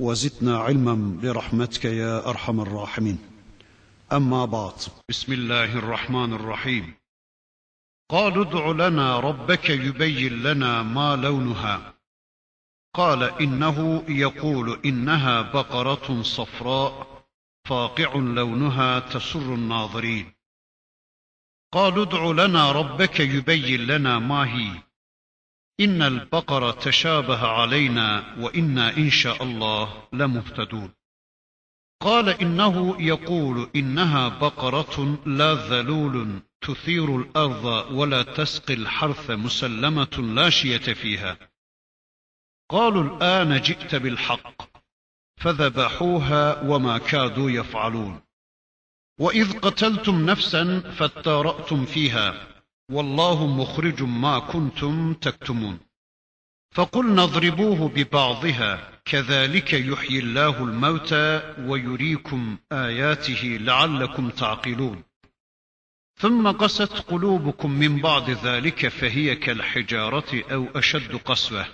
وزدنا علما برحمتك يا أرحم الراحمين. أما بعد. بسم الله الرحمن الرحيم. قالوا ادع لنا ربك يبين لنا ما لونها. قال إنه يقول إنها بقرة صفراء فاقع لونها تسر الناظرين. قالوا ادع لنا ربك يبين لنا ما هي. إن البقرة تشابه علينا وإنا إن شاء الله لمهتدون. قال إنه يقول إنها بقرة لا ذلول تثير الأرض ولا تسقي الحرث مسلمة لا شية فيها. قالوا الآن جئت بالحق فذبحوها وما كادوا يفعلون. وإذ قتلتم نفسا فاتارأتم فيها. والله مخرج ما كنتم تكتمون. فقلنا اضربوه ببعضها كذلك يحيي الله الموتى ويريكم آياته لعلكم تعقلون. ثم قست قلوبكم من بعد ذلك فهي كالحجارة أو أشد قسوة.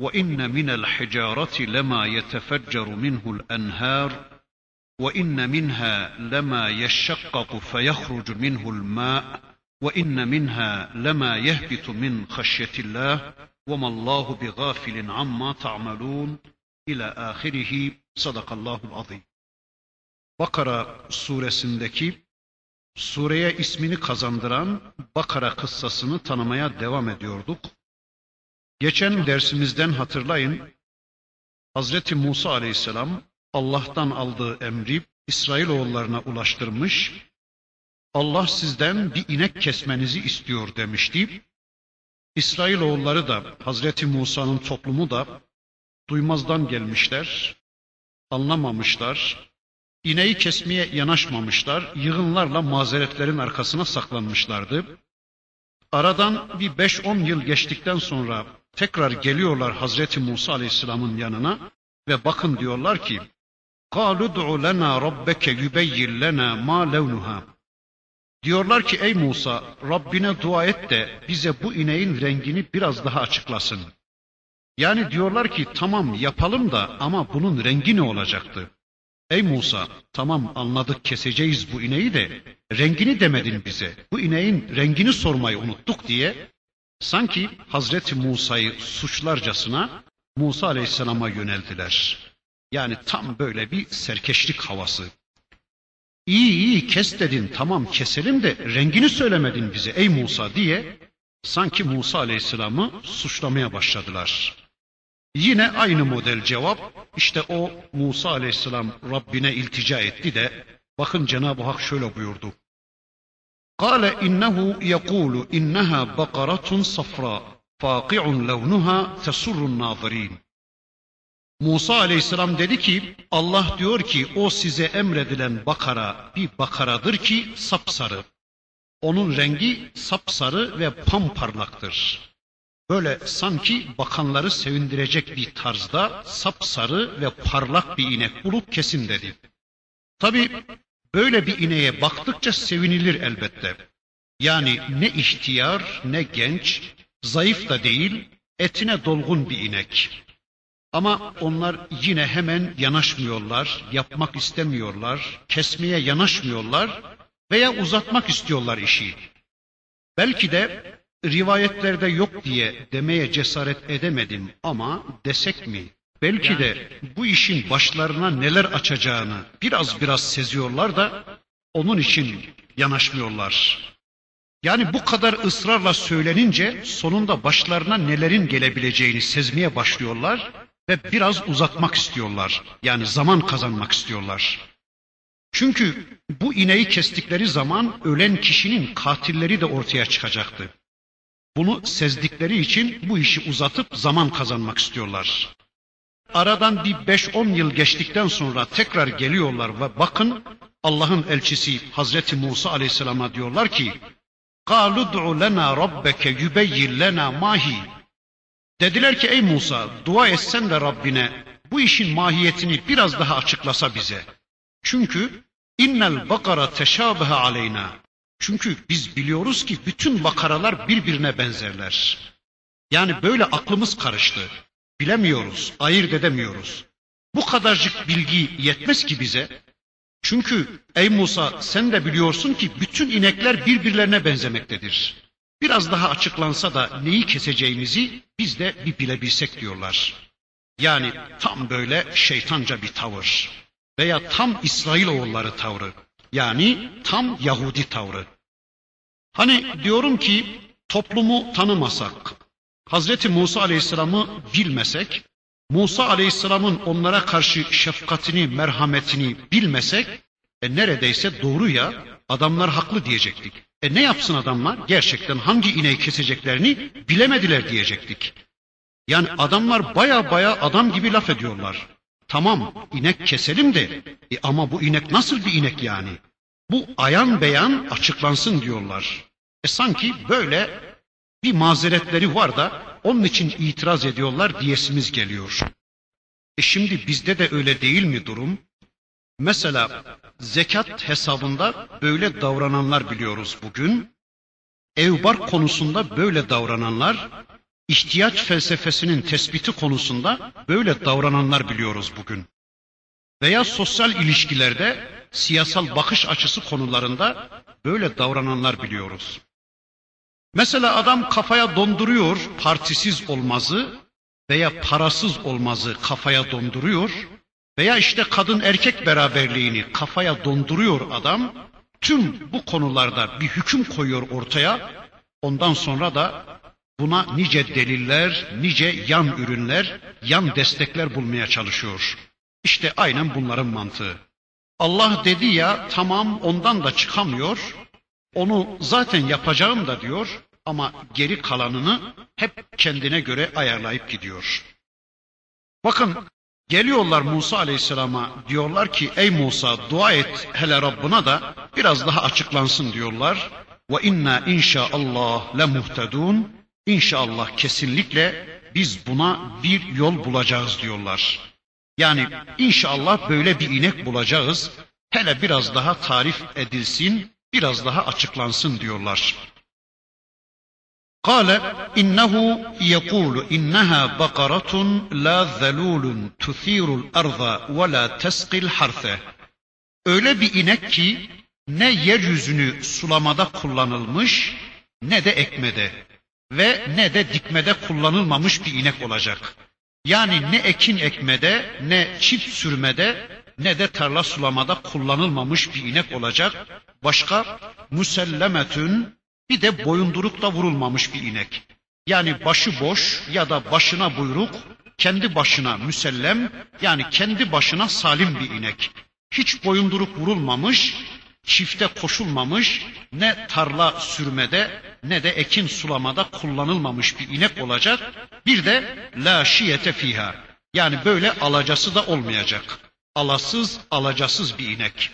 وإن من الحجارة لما يتفجر منه الأنهار وإن منها لما يشقق فيخرج منه الماء. وان منها لما يهبط من خشيه الله وما الله بغافل عما تعملون ila ahirihi sadakallahul azim. Bakara suresindeki sureye ismini kazandıran Bakara kıssasını tanımaya devam ediyorduk. Geçen dersimizden hatırlayın Hazreti Musa aleyhisselam Allah'tan aldığı emri İsrailoğullarına ulaştırmış Allah sizden bir inek kesmenizi istiyor demişti. İsrailoğulları da Hazreti Musa'nın toplumu da duymazdan gelmişler, anlamamışlar, ineği kesmeye yanaşmamışlar, yığınlarla mazeretlerin arkasına saklanmışlardı. Aradan bir beş on yıl geçtikten sonra tekrar geliyorlar Hazreti Musa Aleyhisselam'ın yanına ve bakın diyorlar ki قَالُ دُعُ لَنَا رَبَّكَ يُبَيِّنْ لَنَا مَا لَوْنُهَا Diyorlar ki ey Musa Rabbine dua et de bize bu ineğin rengini biraz daha açıklasın. Yani diyorlar ki tamam yapalım da ama bunun rengi ne olacaktı? Ey Musa tamam anladık keseceğiz bu ineği de rengini demedin bize. Bu ineğin rengini sormayı unuttuk diye sanki Hazreti Musa'yı suçlarcasına Musa Aleyhisselam'a yöneldiler. Yani tam böyle bir serkeşlik havası. İyi iyi kes dedin tamam keselim de rengini söylemedin bize ey Musa diye sanki Musa Aleyhisselam'ı suçlamaya başladılar. Yine aynı model cevap işte o Musa Aleyhisselam Rabbine iltica etti de bakın Cenab-ı Hak şöyle buyurdu. قال إنه يقول إنها بقرة صفراء فاقع لونها تسر الناظرين Musa aleyhisselam dedi ki Allah diyor ki o size emredilen bakara bir bakaradır ki sapsarı. Onun rengi sapsarı ve pamparlaktır. Böyle sanki bakanları sevindirecek bir tarzda sapsarı ve parlak bir inek bulup kesin dedi. Tabi böyle bir ineğe baktıkça sevinilir elbette. Yani ne ihtiyar ne genç, zayıf da değil, etine dolgun bir inek. Ama onlar yine hemen yanaşmıyorlar, yapmak istemiyorlar, kesmeye yanaşmıyorlar veya uzatmak istiyorlar işi. Belki de rivayetlerde yok diye demeye cesaret edemedim ama desek mi? Belki de bu işin başlarına neler açacağını biraz biraz seziyorlar da onun için yanaşmıyorlar. Yani bu kadar ısrarla söylenince sonunda başlarına nelerin gelebileceğini sezmeye başlıyorlar ve biraz uzatmak istiyorlar. Yani zaman kazanmak istiyorlar. Çünkü bu ineği kestikleri zaman ölen kişinin katilleri de ortaya çıkacaktı. Bunu sezdikleri için bu işi uzatıp zaman kazanmak istiyorlar. aradan bir 5-10 yıl geçtikten sonra tekrar geliyorlar ve bakın Allah'ın elçisi Hazreti Musa Aleyhisselam'a diyorlar ki قَالُ دُعُ لَنَا رَبَّكَ يُبَيِّنْ لَنَا مَاهِ Dediler ki ey Musa dua etsen de Rabbine bu işin mahiyetini biraz daha açıklasa bize. Çünkü innel bakara teşabehe aleyna. Çünkü biz biliyoruz ki bütün bakaralar birbirine benzerler. Yani böyle aklımız karıştı. Bilemiyoruz, ayırt edemiyoruz. Bu kadarcık bilgi yetmez ki bize. Çünkü ey Musa sen de biliyorsun ki bütün inekler birbirlerine benzemektedir. Biraz daha açıklansa da neyi keseceğimizi biz de bir bilebilsek diyorlar. Yani tam böyle şeytanca bir tavır veya tam İsrailoğulları tavrı. Yani tam Yahudi tavrı. Hani diyorum ki toplumu tanımasak, Hazreti Musa Aleyhisselam'ı bilmesek, Musa Aleyhisselam'ın onlara karşı şefkatini, merhametini bilmesek, e neredeyse doğru ya, adamlar haklı diyecektik. E ne yapsın adamlar? Gerçekten hangi ineği keseceklerini bilemediler diyecektik. Yani adamlar baya baya adam gibi laf ediyorlar. Tamam inek keselim de e ama bu inek nasıl bir inek yani? Bu ayan beyan açıklansın diyorlar. E sanki böyle bir mazeretleri var da onun için itiraz ediyorlar diyesimiz geliyor. E şimdi bizde de öyle değil mi durum? Mesela zekat hesabında böyle davrananlar biliyoruz bugün. Evbar konusunda böyle davrananlar, ihtiyaç felsefesinin tespiti konusunda böyle davrananlar biliyoruz bugün. Veya sosyal ilişkilerde siyasal bakış açısı konularında böyle davrananlar biliyoruz. Mesela adam kafaya donduruyor partisiz olmazı veya parasız olmazı kafaya donduruyor veya işte kadın erkek beraberliğini kafaya donduruyor adam. Tüm bu konularda bir hüküm koyuyor ortaya. Ondan sonra da buna nice deliller, nice yan ürünler, yan destekler bulmaya çalışıyor. İşte aynen bunların mantığı. Allah dedi ya tamam ondan da çıkamıyor. Onu zaten yapacağım da diyor ama geri kalanını hep kendine göre ayarlayıp gidiyor. Bakın geliyorlar Musa Aleyhisselam'a diyorlar ki ey Musa dua et hele Rabbına da biraz daha açıklansın diyorlar. Ve inna inşaallah le muhtedun. İnşallah kesinlikle biz buna bir yol bulacağız diyorlar. Yani inşallah böyle bir inek bulacağız. Hele biraz daha tarif edilsin, biraz daha açıklansın diyorlar. قال إنه يقول إنها بقرة لا ذلول تثير الأرض ولا تسقي الحرث Öyle bir inek ki ne yeryüzünü sulamada kullanılmış ne de ekmede ve ne de dikmede kullanılmamış bir inek olacak. Yani ne ekin ekmede ne çift sürmede ne de tarla sulamada kullanılmamış bir inek olacak. Başka musellemetün bir de boyundurukla vurulmamış bir inek. Yani başı boş ya da başına buyruk, kendi başına müsellem yani kendi başına salim bir inek. Hiç boyunduruk vurulmamış, çifte koşulmamış, ne tarla sürmede ne de ekin sulamada kullanılmamış bir inek olacak. Bir de la şiyete fiha. Yani böyle alacası da olmayacak. Alasız, alacasız bir inek.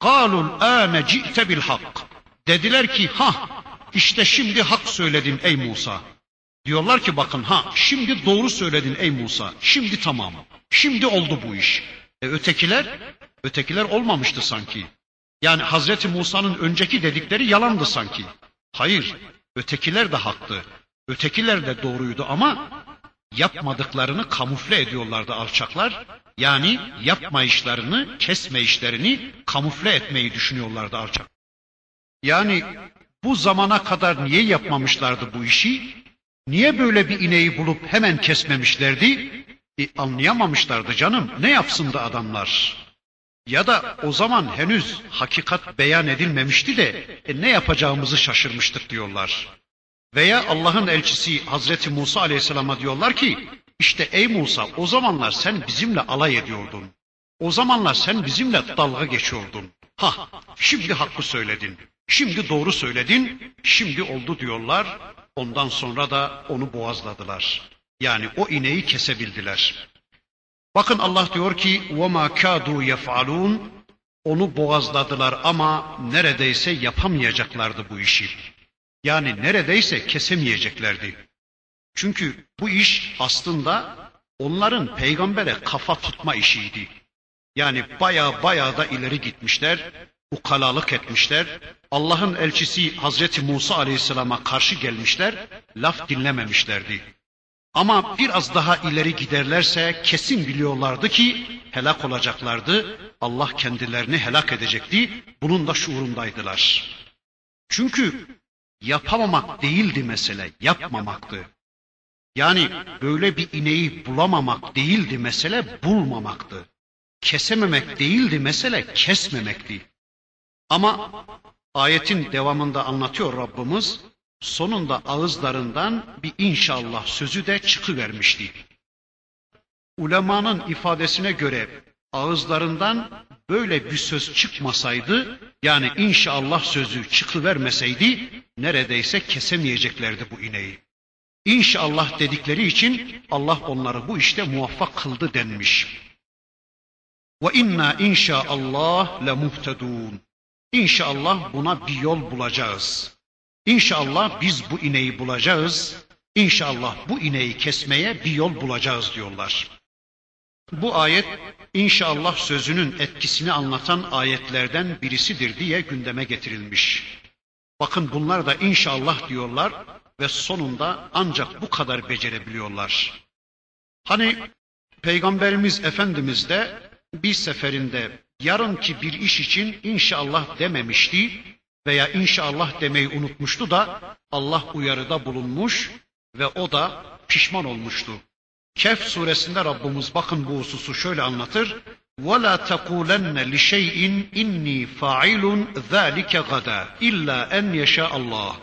Qalul âne ci'te bil hak. Dediler ki ha işte şimdi hak söyledin ey Musa. Diyorlar ki bakın ha şimdi doğru söyledin ey Musa. Şimdi tamam. Şimdi oldu bu iş. E ötekiler ötekiler olmamıştı sanki. Yani Hazreti Musa'nın önceki dedikleri yalandı sanki. Hayır, ötekiler de haktı. Ötekiler de doğruydu ama yapmadıklarını kamufle ediyorlardı alçaklar. Yani yapmayışlarını, kesmeyişlerini kamufle etmeyi düşünüyorlardı alçak. Yani bu zamana kadar niye yapmamışlardı bu işi? Niye böyle bir ineği bulup hemen kesmemişlerdi? E, anlayamamışlardı canım. Ne yapsın da adamlar? Ya da o zaman henüz hakikat beyan edilmemişti de e, ne yapacağımızı şaşırmıştık diyorlar. Veya Allah'ın elçisi Hazreti Musa Aleyhisselam'a diyorlar ki işte ey Musa o zamanlar sen bizimle alay ediyordun. O zamanlar sen bizimle dalga geçiyordun. Ha şimdi hakkı söyledin. Şimdi doğru söyledin. Şimdi oldu diyorlar. Ondan sonra da onu boğazladılar. Yani o ineği kesebildiler. Bakın Allah diyor ki وَمَا كَادُوا يَفْعَلُونَ Onu boğazladılar ama neredeyse yapamayacaklardı bu işi. Yani neredeyse kesemeyeceklerdi. Çünkü bu iş aslında onların peygambere kafa tutma işiydi. Yani baya baya da ileri gitmişler, ukalalık etmişler. Allah'ın elçisi Hazreti Musa Aleyhisselam'a karşı gelmişler, laf dinlememişlerdi. Ama biraz daha ileri giderlerse kesin biliyorlardı ki helak olacaklardı. Allah kendilerini helak edecekti. Bunun da şuurundaydılar. Çünkü yapamamak değildi mesele, yapmamaktı. Yani böyle bir ineği bulamamak değildi mesele, bulmamaktı. Kesememek değildi mesele, kesmemekti. Ama ayetin devamında anlatıyor Rabbimiz, sonunda ağızlarından bir inşallah sözü de çıkıvermişti. Ulemanın ifadesine göre ağızlarından böyle bir söz çıkmasaydı, yani inşallah sözü çıkıvermeseydi, neredeyse kesemeyeceklerdi bu ineği. İnşallah dedikleri için Allah onları bu işte muvaffak kıldı denmiş. Ve inna inşaallah le muhtedun. İnşallah buna bir yol bulacağız. İnşallah biz bu ineği bulacağız. İnşallah bu ineği kesmeye bir yol bulacağız diyorlar. Bu ayet inşallah sözünün etkisini anlatan ayetlerden birisidir diye gündeme getirilmiş. Bakın bunlar da inşallah diyorlar ve sonunda ancak bu kadar becerebiliyorlar. Hani Peygamberimiz Efendimiz de bir seferinde yarınki bir iş için inşallah dememişti veya inşallah demeyi unutmuştu da Allah uyarıda bulunmuş ve o da pişman olmuştu. Kehf suresinde Rabbimiz bakın bu hususu şöyle anlatır. وَلَا تَقُولَنَّ لِشَيْءٍ اِنِّي فَاعِلٌ ذَٰلِكَ غَدًا اِلَّا اَنْ يَشَاءَ اللّٰهِ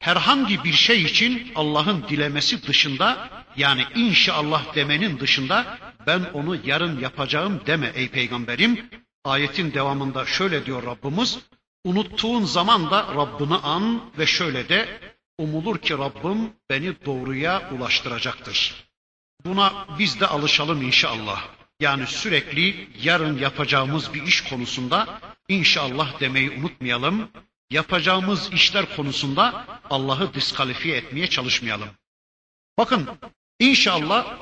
Herhangi bir şey için Allah'ın dilemesi dışında yani inşallah demenin dışında ben onu yarın yapacağım deme ey peygamberim. Ayetin devamında şöyle diyor Rabbimiz. Unuttuğun zaman da Rabbini an ve şöyle de umulur ki Rabbim beni doğruya ulaştıracaktır. Buna biz de alışalım inşallah. Yani sürekli yarın yapacağımız bir iş konusunda inşallah demeyi unutmayalım. Yapacağımız işler konusunda Allah'ı diskalifiye etmeye çalışmayalım. Bakın inşallah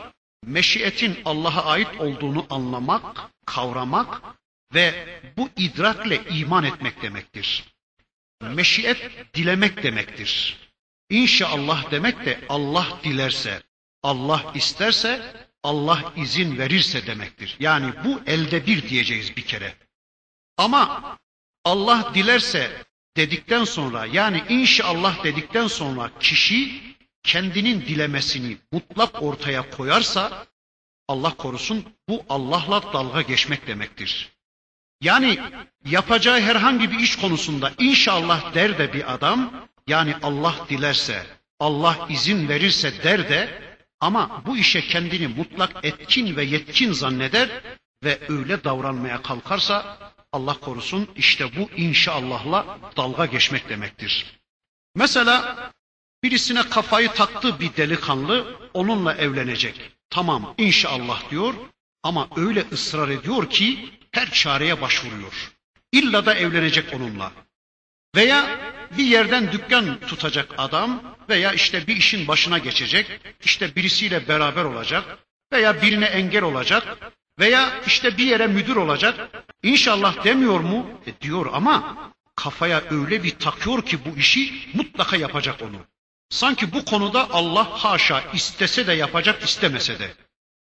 meşiyetin Allah'a ait olduğunu anlamak, kavramak ve bu idrakle iman etmek demektir. Meşiyet dilemek demektir. İnşallah demek de Allah dilerse, Allah isterse, Allah izin verirse demektir. Yani bu elde bir diyeceğiz bir kere. Ama Allah dilerse dedikten sonra yani inşallah dedikten sonra kişi kendinin dilemesini mutlak ortaya koyarsa Allah korusun bu Allah'la dalga geçmek demektir. Yani yapacağı herhangi bir iş konusunda inşallah der de bir adam yani Allah dilerse, Allah izin verirse der de ama bu işe kendini mutlak etkin ve yetkin zanneder ve öyle davranmaya kalkarsa Allah korusun işte bu inşallahla dalga geçmek demektir. Mesela birisine kafayı taktı bir delikanlı onunla evlenecek. Tamam inşallah diyor ama öyle ısrar ediyor ki her çareye başvuruyor. İlla da evlenecek onunla. Veya bir yerden dükkan tutacak adam veya işte bir işin başına geçecek, işte birisiyle beraber olacak veya birine engel olacak veya işte bir yere müdür olacak. İnşallah demiyor mu? E diyor ama kafaya öyle bir takıyor ki bu işi mutlaka yapacak onu. Sanki bu konuda Allah haşa istese de yapacak istemese de.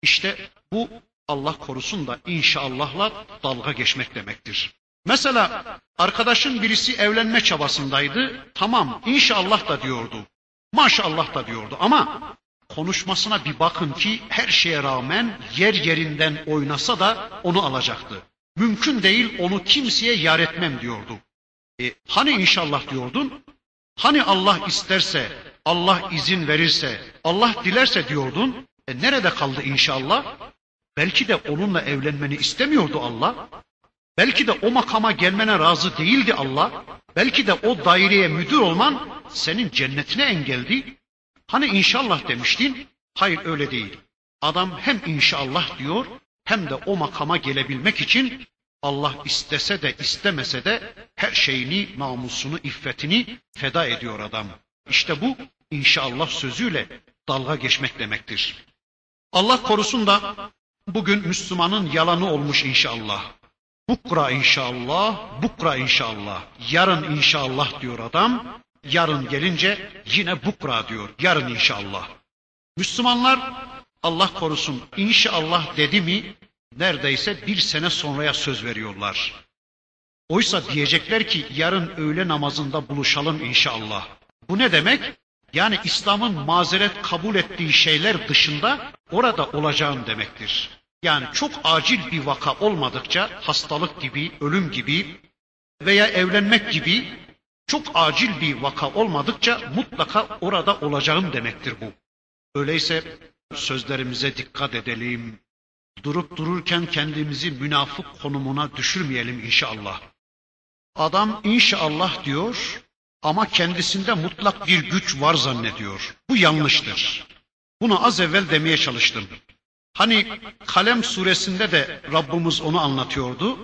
İşte bu Allah korusun da inşallahla dalga geçmek demektir. Mesela arkadaşın birisi evlenme çabasındaydı. Tamam inşallah da diyordu. Maşallah da diyordu ama konuşmasına bir bakın ki her şeye rağmen yer yerinden oynasa da onu alacaktı. Mümkün değil onu kimseye yar etmem diyordu. E, hani inşallah diyordun? Hani Allah isterse, Allah izin verirse, Allah dilerse diyordun? E nerede kaldı inşallah? Belki de onunla evlenmeni istemiyordu Allah. Belki de o makama gelmene razı değildi Allah. Belki de o daireye müdür olman senin cennetine engeldi. Hani inşallah demiştin? Hayır öyle değil. Adam hem inşallah diyor hem de o makama gelebilmek için Allah istese de istemese de her şeyini, namusunu, iffetini feda ediyor adam. İşte bu inşallah sözüyle dalga geçmek demektir. Allah korusun da bugün Müslümanın yalanı olmuş inşallah. Bukra inşallah, bukra inşallah. Yarın inşallah diyor adam. Yarın gelince yine bukra diyor. Yarın inşallah. Müslümanlar Allah korusun inşallah dedi mi neredeyse bir sene sonraya söz veriyorlar. Oysa diyecekler ki yarın öğle namazında buluşalım inşallah. Bu ne demek? Yani İslam'ın mazeret kabul ettiği şeyler dışında orada olacağım demektir. Yani çok acil bir vaka olmadıkça hastalık gibi, ölüm gibi veya evlenmek gibi çok acil bir vaka olmadıkça mutlaka orada olacağım demektir bu. Öyleyse sözlerimize dikkat edelim. Durup dururken kendimizi münafık konumuna düşürmeyelim inşallah. Adam inşallah diyor ama kendisinde mutlak bir güç var zannediyor. Bu yanlıştır. Bunu az evvel demeye çalıştım. Hani Kalem suresinde de Rabbimiz onu anlatıyordu.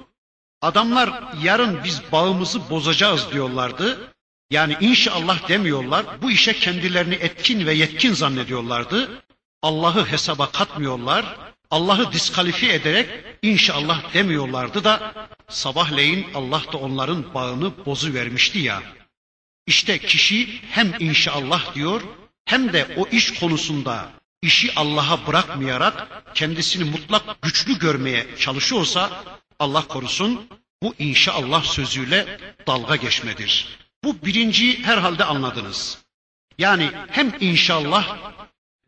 Adamlar yarın biz bağımızı bozacağız diyorlardı. Yani inşallah demiyorlar. Bu işe kendilerini etkin ve yetkin zannediyorlardı. Allah'ı hesaba katmıyorlar. Allah'ı diskalifiye ederek inşallah demiyorlardı da sabahleyin Allah da onların bağını bozu vermişti ya. İşte kişi hem inşallah diyor hem de o iş konusunda işi Allah'a bırakmayarak kendisini mutlak güçlü görmeye çalışıyorsa Allah korusun bu inşallah sözüyle dalga geçmedir. Bu birinci herhalde anladınız. Yani hem inşallah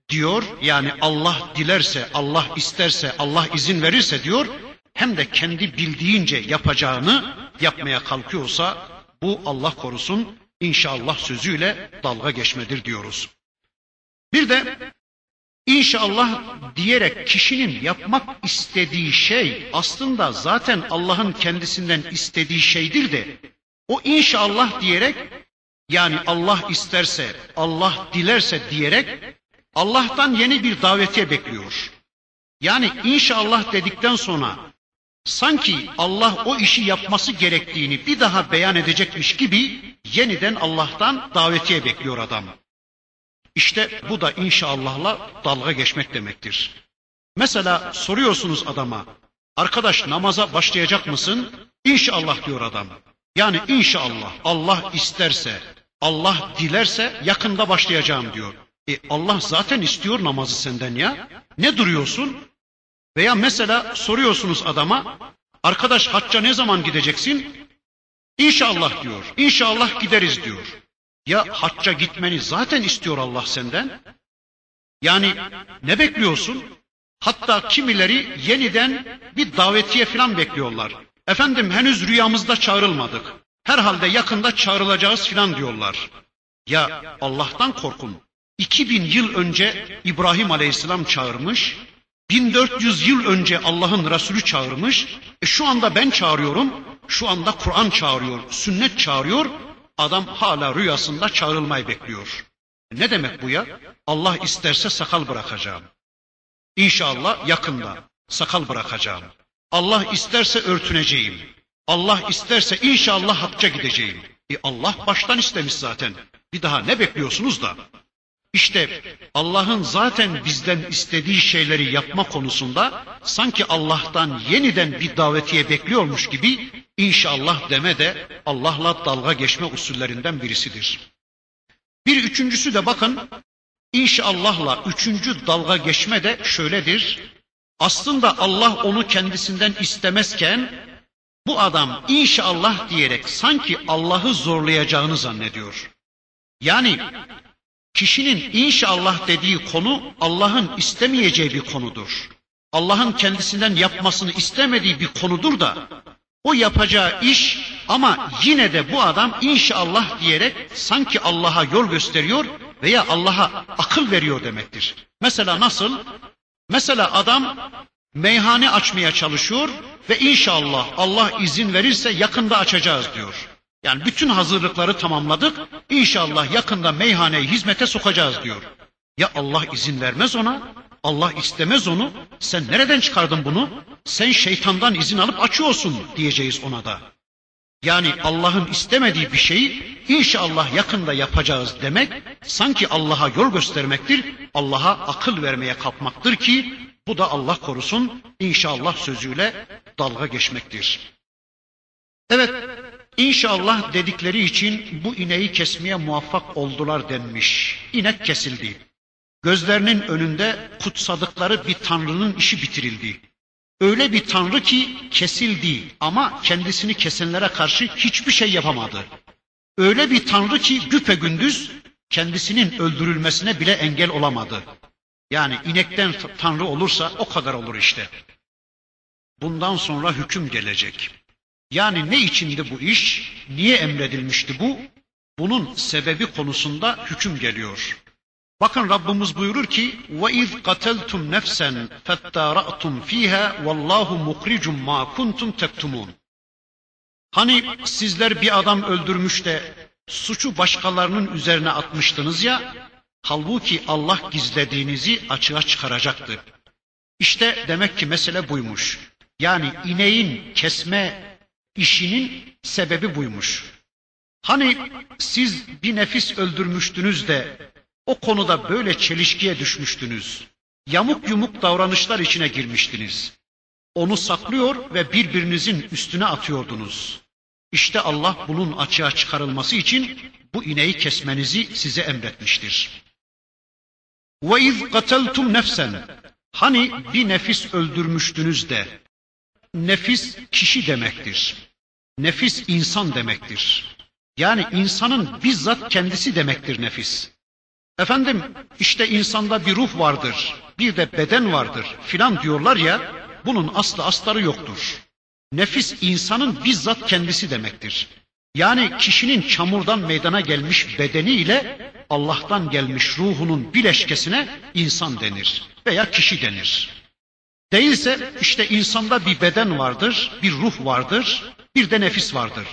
diyor yani Allah dilerse, Allah isterse, Allah izin verirse diyor hem de kendi bildiğince yapacağını yapmaya kalkıyorsa bu Allah korusun inşallah sözüyle dalga geçmedir diyoruz. Bir de İnşallah diyerek kişinin yapmak istediği şey aslında zaten Allah'ın kendisinden istediği şeydir de o inşallah diyerek yani Allah isterse, Allah dilerse diyerek Allah'tan yeni bir davetiye bekliyor. Yani inşallah dedikten sonra sanki Allah o işi yapması gerektiğini bir daha beyan edecekmiş gibi yeniden Allah'tan davetiye bekliyor adam. İşte bu da inşallahla dalga geçmek demektir. Mesela soruyorsunuz adama, arkadaş namaza başlayacak mısın? İnşallah diyor adam. Yani inşallah Allah isterse, Allah dilerse yakında başlayacağım diyor. E Allah zaten istiyor namazı senden ya. Ne duruyorsun? Veya mesela soruyorsunuz adama, arkadaş hacca ne zaman gideceksin? İnşallah diyor. İnşallah gideriz diyor. Ya hacca gitmeni zaten istiyor Allah senden. Yani ne bekliyorsun? Hatta kimileri yeniden bir davetiye falan bekliyorlar. Efendim henüz rüyamızda çağrılmadık. Herhalde yakında çağrılacağız filan diyorlar. Ya Allah'tan korkun. 2000 yıl önce İbrahim Aleyhisselam çağırmış. 1400 yıl önce Allah'ın Resulü çağırmış. E şu anda ben çağırıyorum. Şu anda Kur'an çağırıyor, sünnet çağırıyor. Adam hala rüyasında çağrılmayı bekliyor. Ne demek bu ya? Allah isterse sakal bırakacağım. İnşallah yakında sakal bırakacağım. Allah isterse örtüneceğim. Allah isterse inşallah hacca gideceğim. E Allah baştan istemiş zaten. Bir daha ne bekliyorsunuz da? İşte Allah'ın zaten bizden istediği şeyleri yapma konusunda sanki Allah'tan yeniden bir davetiye bekliyormuş gibi inşallah deme de Allah'la dalga geçme usullerinden birisidir. Bir üçüncüsü de bakın inşallahla üçüncü dalga geçme de şöyledir. Aslında Allah onu kendisinden istemezken bu adam inşallah diyerek sanki Allah'ı zorlayacağını zannediyor. Yani Kişinin inşallah dediği konu Allah'ın istemeyeceği bir konudur. Allah'ın kendisinden yapmasını istemediği bir konudur da o yapacağı iş ama yine de bu adam inşallah diyerek sanki Allah'a yol gösteriyor veya Allah'a akıl veriyor demektir. Mesela nasıl? Mesela adam meyhane açmaya çalışıyor ve inşallah Allah izin verirse yakında açacağız diyor. Yani bütün hazırlıkları tamamladık. İnşallah yakında meyhaneyi hizmete sokacağız diyor. Ya Allah izin vermez ona? Allah istemez onu. Sen nereden çıkardın bunu? Sen şeytandan izin alıp açıyorsun diyeceğiz ona da. Yani Allah'ın istemediği bir şeyi inşallah yakında yapacağız demek sanki Allah'a yol göstermektir. Allah'a akıl vermeye kalkmaktır ki bu da Allah korusun inşallah sözüyle dalga geçmektir. Evet inşallah dedikleri için bu ineği kesmeye muvaffak oldular denmiş. İnek kesildi. Gözlerinin önünde kutsadıkları bir tanrının işi bitirildi. Öyle bir tanrı ki kesildi ama kendisini kesenlere karşı hiçbir şey yapamadı. Öyle bir tanrı ki güpe gündüz kendisinin öldürülmesine bile engel olamadı. Yani inekten tanrı olursa o kadar olur işte. Bundan sonra hüküm gelecek. Yani ne içindi bu iş? Niye emredilmişti bu? Bunun sebebi konusunda hüküm geliyor. Bakın Rabbimiz buyurur ki: "Ve iz kateltum nefsen fettara'tum fiha vallahu mukricum ma kuntum tektumun." Hani sizler bir adam öldürmüş de suçu başkalarının üzerine atmıştınız ya, halbuki Allah gizlediğinizi açığa çıkaracaktı. İşte demek ki mesele buymuş. Yani ineğin kesme işinin sebebi buymuş. Hani siz bir nefis öldürmüştünüz de o konuda böyle çelişkiye düşmüştünüz. Yamuk yumuk davranışlar içine girmiştiniz. Onu saklıyor ve birbirinizin üstüne atıyordunuz. İşte Allah bunun açığa çıkarılması için bu ineği kesmenizi size emretmiştir. Ve iz kateltum nefsen. Hani bir nefis öldürmüştünüz de Nefis kişi demektir. Nefis insan demektir. Yani insanın bizzat kendisi demektir nefis. Efendim işte insanda bir ruh vardır, bir de beden vardır filan diyorlar ya, bunun aslı astarı yoktur. Nefis insanın bizzat kendisi demektir. Yani kişinin çamurdan meydana gelmiş bedeni ile Allah'tan gelmiş ruhunun bileşkesine insan denir veya kişi denir. Değilse işte insanda bir beden vardır, bir ruh vardır, bir de nefis vardır.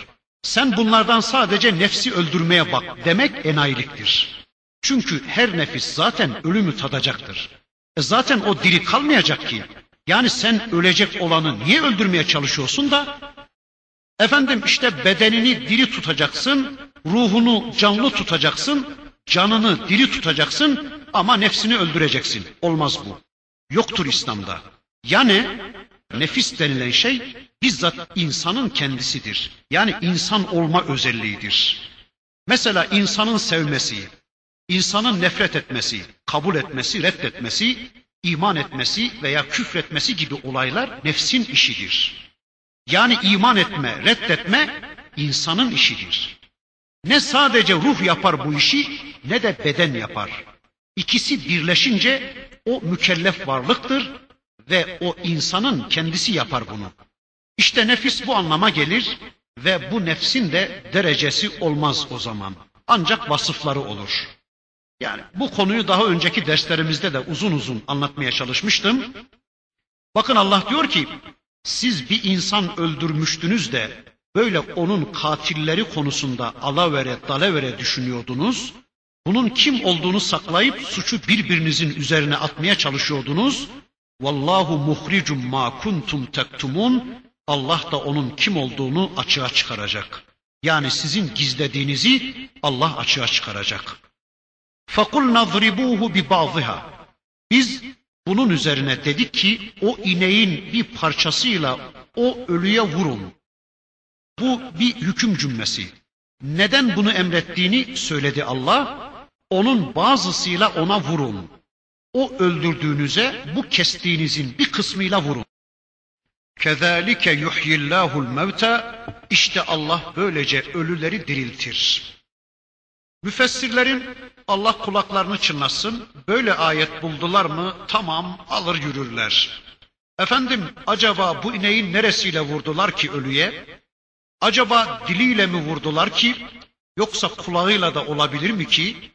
Sen bunlardan sadece nefsi öldürmeye bak demek enayiliktir. Çünkü her nefis zaten ölümü tadacaktır. E zaten o diri kalmayacak ki. Yani sen ölecek olanı niye öldürmeye çalışıyorsun da? Efendim işte bedenini diri tutacaksın, ruhunu canlı tutacaksın, canını diri tutacaksın ama nefsini öldüreceksin. Olmaz bu. Yoktur İslam'da. Yani nefis denilen şey bizzat insanın kendisidir. Yani insan olma özelliğidir. Mesela insanın sevmesi, insanın nefret etmesi, kabul etmesi, reddetmesi, iman etmesi veya küfretmesi gibi olaylar nefsin işidir. Yani iman etme, reddetme insanın işidir. Ne sadece ruh yapar bu işi ne de beden yapar. İkisi birleşince o mükellef varlıktır ve o insanın kendisi yapar bunu. İşte nefis bu anlama gelir ve bu nefsin de derecesi olmaz o zaman. Ancak vasıfları olur. Yani bu konuyu daha önceki derslerimizde de uzun uzun anlatmaya çalışmıştım. Bakın Allah diyor ki siz bir insan öldürmüştünüz de böyle onun katilleri konusunda alavere dalavere düşünüyordunuz. Bunun kim olduğunu saklayıp suçu birbirinizin üzerine atmaya çalışıyordunuz. Vallahu muhricum ma kuntum tektumun. Allah da onun kim olduğunu açığa çıkaracak. Yani sizin gizlediğinizi Allah açığa çıkaracak. Fakul nadribuhu bi ba'dha. Biz bunun üzerine dedik ki o ineğin bir parçasıyla o ölüye vurun. Bu bir hüküm cümlesi. Neden bunu emrettiğini söyledi Allah. Onun bazısıyla ona vurun. O öldürdüğünüze bu kestiğinizin bir kısmıyla vurun. Kezalike yuhyillahul mevta işte Allah böylece ölüleri diriltir. Müfessirlerin Allah kulaklarını çınlasın. Böyle ayet buldular mı tamam alır yürürler. Efendim acaba bu ineğin neresiyle vurdular ki ölüye? Acaba diliyle mi vurdular ki? Yoksa kulağıyla da olabilir mi ki?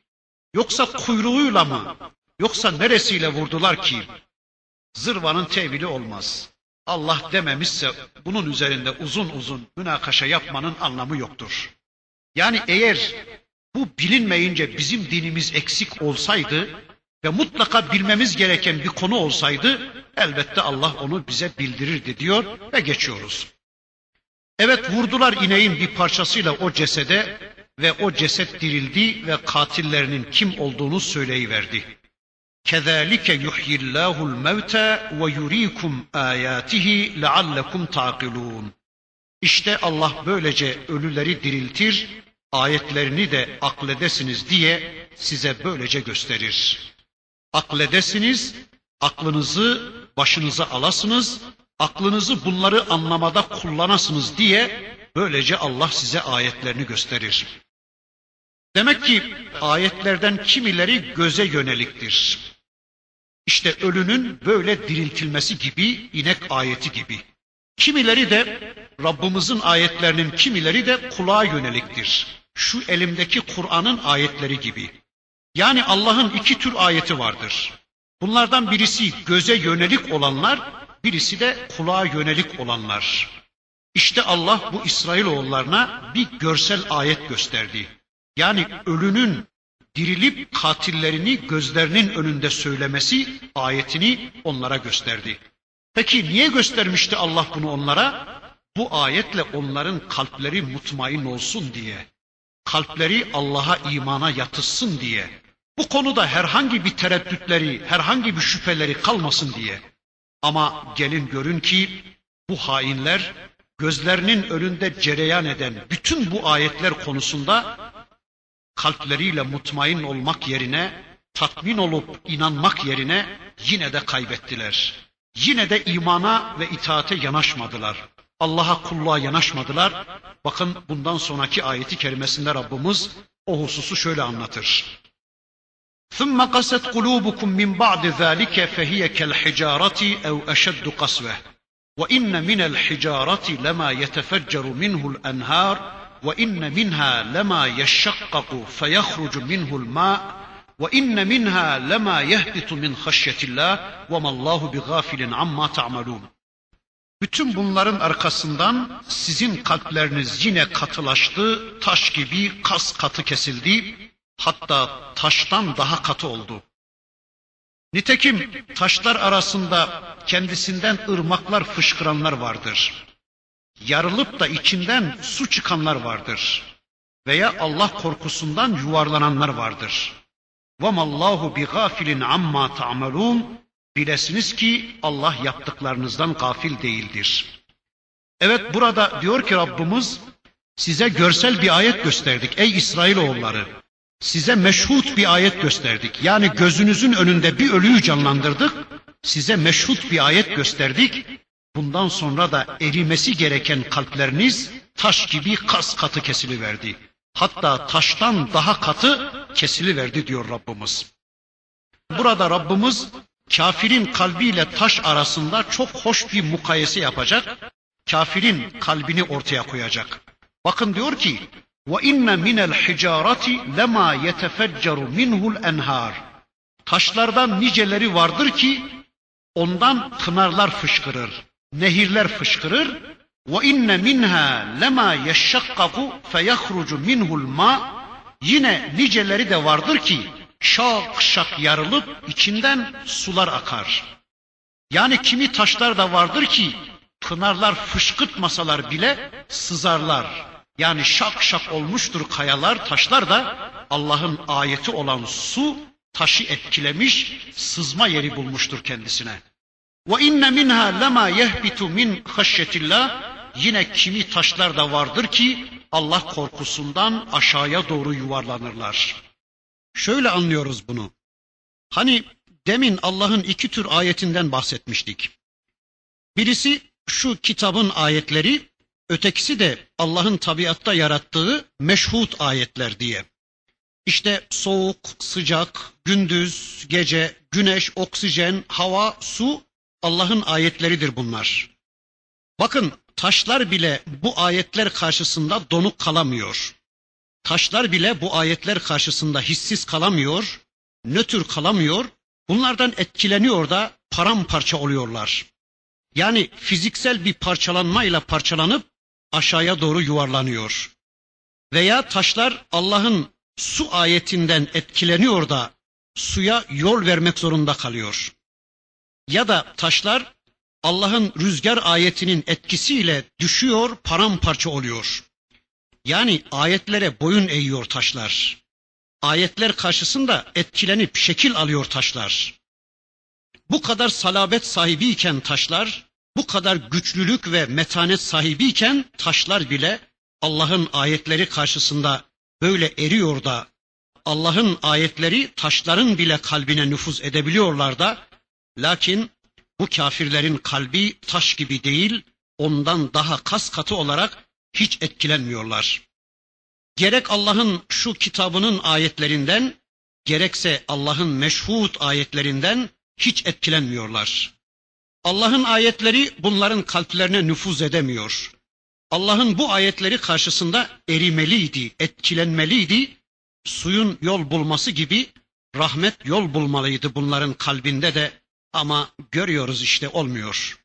Yoksa kuyruğuyla mı? Yoksa neresiyle vurdular ki? Zırvanın tevili olmaz. Allah dememişse bunun üzerinde uzun uzun münakaşa yapmanın anlamı yoktur. Yani eğer bu bilinmeyince bizim dinimiz eksik olsaydı ve mutlaka bilmemiz gereken bir konu olsaydı elbette Allah onu bize bildirirdi diyor ve geçiyoruz. Evet vurdular ineğin bir parçasıyla o cesede ve o ceset dirildi ve katillerinin kim olduğunu söyleyiverdi. كَذَٰلِكَ يُحْيِ اللّٰهُ الْمَوْتَى وَيُر۪يكُمْ آيَاتِهِ لَعَلَّكُمْ تَعْقِلُونَ İşte Allah böylece ölüleri diriltir, ayetlerini de akledesiniz diye size böylece gösterir. Akledesiniz, aklınızı başınıza alasınız, aklınızı bunları anlamada kullanasınız diye böylece Allah size ayetlerini gösterir. Demek ki ayetlerden kimileri göze yöneliktir. İşte ölünün böyle diriltilmesi gibi inek ayeti gibi. Kimileri de Rabbimizin ayetlerinin kimileri de kulağa yöneliktir. Şu elimdeki Kur'an'ın ayetleri gibi. Yani Allah'ın iki tür ayeti vardır. Bunlardan birisi göze yönelik olanlar, birisi de kulağa yönelik olanlar. İşte Allah bu İsrailoğullarına bir görsel ayet gösterdi. Yani ölünün dirilip katillerini gözlerinin önünde söylemesi ayetini onlara gösterdi. Peki niye göstermişti Allah bunu onlara? Bu ayetle onların kalpleri mutmain olsun diye. Kalpleri Allah'a imana yatışsın diye. Bu konuda herhangi bir tereddütleri, herhangi bir şüpheleri kalmasın diye. Ama gelin görün ki bu hainler gözlerinin önünde cereyan eden bütün bu ayetler konusunda kalpleriyle mutmain olmak yerine, tatmin olup inanmak yerine yine de kaybettiler. Yine de imana ve itaate yanaşmadılar. Allah'a kulluğa yanaşmadılar. Bakın bundan sonraki ayeti kerimesinde Rabbimiz o hususu şöyle anlatır. ثم قست قلوبكم من بعد ذلك فهي كالحجارة أو أشد قسوة وإن من الحجارة لما يتفجر منه الأنهار وإن منها لما يشقق فيخرج منه الماء وإن منها لما يهبط من خشية الله وما الله بغافل عما تعملون Bütün bunların arkasından sizin kalpleriniz yine katılaştı, taş gibi kas katı kesildi, hatta taştan daha katı oldu. Nitekim taşlar arasında kendisinden ırmaklar fışkıranlar vardır. Yarılıp da içinden su çıkanlar vardır. Veya Allah korkusundan yuvarlananlar vardır. وَمَا اللّٰهُ بِغَافِلٍ عَمَّا تَعْمَلُونَ Bilesiniz ki Allah yaptıklarınızdan gafil değildir. Evet burada diyor ki Rabbimiz size görsel bir ayet gösterdik ey İsrailoğulları. Size meşhut bir ayet gösterdik. Yani gözünüzün önünde bir ölüyü canlandırdık. Size meşhut bir ayet gösterdik. Bundan sonra da erimesi gereken kalpleriniz taş gibi kas katı kesiliverdi. Hatta taştan daha katı kesiliverdi diyor Rabbimiz. Burada Rabbimiz kafirin kalbiyle taş arasında çok hoş bir mukayese yapacak. Kafirin kalbini ortaya koyacak. Bakın diyor ki وَاِنَّ مِنَ الْحِجَارَةِ لَمَا يَتَفَجَّرُ مِنْهُ الْاَنْهَارِ Taşlardan niceleri vardır ki ondan pınarlar fışkırır, nehirler fışkırır. Ve inne minha lema yeşşakkaku feyahrucu minhul ma. Yine niceleri de vardır ki şak şak yarılıp içinden sular akar. Yani kimi taşlar da vardır ki pınarlar fışkırtmasalar bile sızarlar. Yani şak şak olmuştur kayalar, taşlar da Allah'ın ayeti olan su taşı etkilemiş, sızma yeri bulmuştur kendisine.'' Ve inne minha lema yehbitu min haşyetillah. Yine kimi taşlar da vardır ki Allah korkusundan aşağıya doğru yuvarlanırlar. Şöyle anlıyoruz bunu. Hani demin Allah'ın iki tür ayetinden bahsetmiştik. Birisi şu kitabın ayetleri, ötekisi de Allah'ın tabiatta yarattığı meşhut ayetler diye. İşte soğuk, sıcak, gündüz, gece, güneş, oksijen, hava, su Allah'ın ayetleridir bunlar. Bakın taşlar bile bu ayetler karşısında donuk kalamıyor. Taşlar bile bu ayetler karşısında hissiz kalamıyor, nötr kalamıyor. Bunlardan etkileniyor da paramparça oluyorlar. Yani fiziksel bir parçalanmayla parçalanıp aşağıya doğru yuvarlanıyor. Veya taşlar Allah'ın su ayetinden etkileniyor da suya yol vermek zorunda kalıyor. Ya da taşlar Allah'ın rüzgar ayetinin etkisiyle düşüyor, paramparça oluyor. Yani ayetlere boyun eğiyor taşlar. Ayetler karşısında etkilenip şekil alıyor taşlar. Bu kadar salabet sahibiyken taşlar, bu kadar güçlülük ve metanet sahibiyken taşlar bile Allah'ın ayetleri karşısında böyle eriyor da Allah'ın ayetleri taşların bile kalbine nüfuz edebiliyorlar da lakin bu kafirlerin kalbi taş gibi değil ondan daha kas katı olarak hiç etkilenmiyorlar. Gerek Allah'ın şu kitabının ayetlerinden gerekse Allah'ın meşhut ayetlerinden hiç etkilenmiyorlar. Allah'ın ayetleri bunların kalplerine nüfuz edemiyor. Allah'ın bu ayetleri karşısında erimeliydi, etkilenmeliydi. Suyun yol bulması gibi rahmet yol bulmalıydı bunların kalbinde de ama görüyoruz işte olmuyor.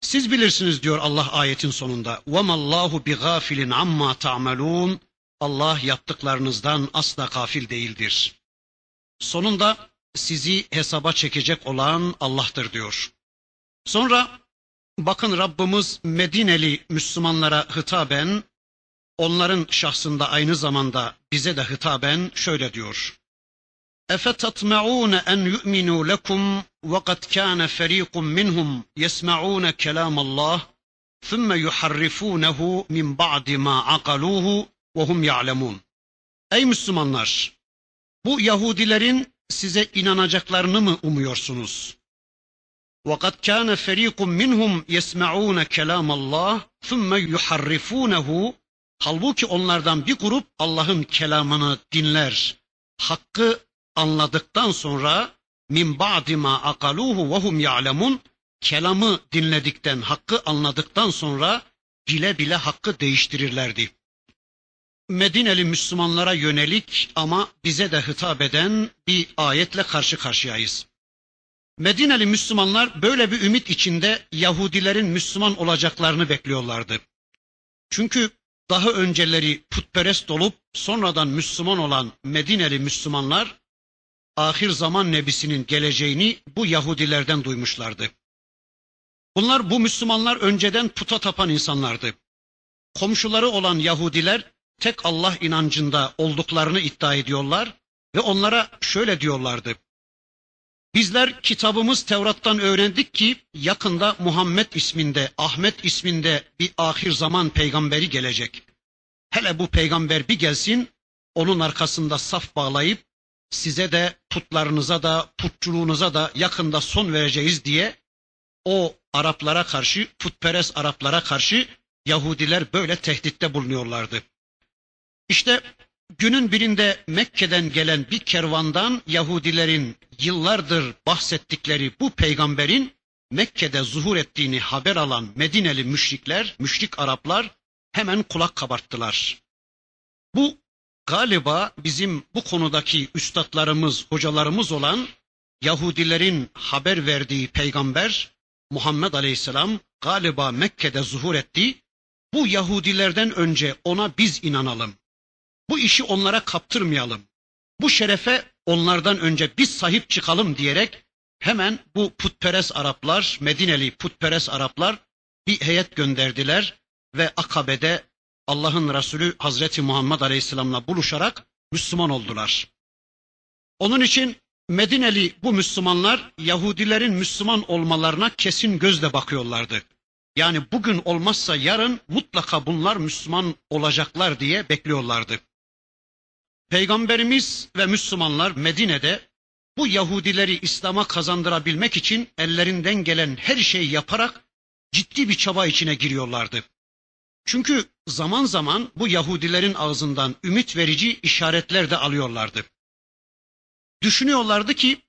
Siz bilirsiniz diyor Allah ayetin sonunda. وَمَا اللّٰهُ بِغَافِلٍ عَمَّا تَعْمَلُونَ Allah yaptıklarınızdan asla gafil değildir. Sonunda sizi hesaba çekecek olan Allah'tır diyor. Sonra bakın Rabbimiz Medineli Müslümanlara hitaben onların şahsında aynı zamanda bize de hitaben şöyle diyor. اَفَتَطْمَعُونَ اَنْ يُؤْمِنُوا لَكُمْ وَقَدْ كَانَ فَر۪يقٌ مِّنْهُمْ يَسْمَعُونَ كَلَامَ اللّٰهِ ثُمَّ يُحَرِّفُونَهُ مِنْ بَعْدِ مَا عَقَلُوهُ وَهُمْ يَعْلَمُونَ Ey Müslümanlar! Bu Yahudilerin size inanacaklarını mı umuyorsunuz? وَقَدْ كَانَ فَر۪يقٌ مِّنْهُمْ يَسْمَعُونَ كَلَامَ اللّٰهِ ثُمَّ يُحَرِّفُونَهُ Halbuki onlardan bir grup Allah'ın kelamını dinler, hakkı anladıktan sonra min ba'di ma akaluhu ve hum ya'lemun kelamı dinledikten, hakkı anladıktan sonra bile bile hakkı değiştirirlerdi. Medineli Müslümanlara yönelik ama bize de hitap eden bir ayetle karşı karşıyayız. Medineli Müslümanlar böyle bir ümit içinde Yahudilerin Müslüman olacaklarını bekliyorlardı. Çünkü daha önceleri putperest olup sonradan Müslüman olan Medineli Müslümanlar ahir zaman nebisinin geleceğini bu Yahudilerden duymuşlardı. Bunlar bu Müslümanlar önceden puta tapan insanlardı. Komşuları olan Yahudiler tek Allah inancında olduklarını iddia ediyorlar ve onlara şöyle diyorlardı. Bizler kitabımız Tevrat'tan öğrendik ki yakında Muhammed isminde, Ahmet isminde bir ahir zaman peygamberi gelecek. Hele bu peygamber bir gelsin, onun arkasında saf bağlayıp size de putlarınıza da putçuluğunuza da yakında son vereceğiz diye o Araplara karşı, putperest Araplara karşı Yahudiler böyle tehditte bulunuyorlardı. İşte günün birinde Mekke'den gelen bir kervandan Yahudilerin yıllardır bahsettikleri bu peygamberin Mekke'de zuhur ettiğini haber alan Medineli müşrikler, müşrik Araplar hemen kulak kabarttılar. Bu galiba bizim bu konudaki üstadlarımız, hocalarımız olan Yahudilerin haber verdiği peygamber Muhammed Aleyhisselam galiba Mekke'de zuhur etti. Bu Yahudilerden önce ona biz inanalım. Bu işi onlara kaptırmayalım. Bu şerefe onlardan önce biz sahip çıkalım diyerek hemen bu putperest Araplar, Medineli putperest Araplar bir heyet gönderdiler ve Akabe'de Allah'ın Resulü Hazreti Muhammed Aleyhisselam'la buluşarak Müslüman oldular. Onun için Medineli bu Müslümanlar Yahudilerin Müslüman olmalarına kesin gözle bakıyorlardı. Yani bugün olmazsa yarın mutlaka bunlar Müslüman olacaklar diye bekliyorlardı. Peygamberimiz ve Müslümanlar Medine'de bu Yahudileri İslam'a kazandırabilmek için ellerinden gelen her şeyi yaparak ciddi bir çaba içine giriyorlardı. Çünkü zaman zaman bu Yahudilerin ağzından ümit verici işaretler de alıyorlardı. Düşünüyorlardı ki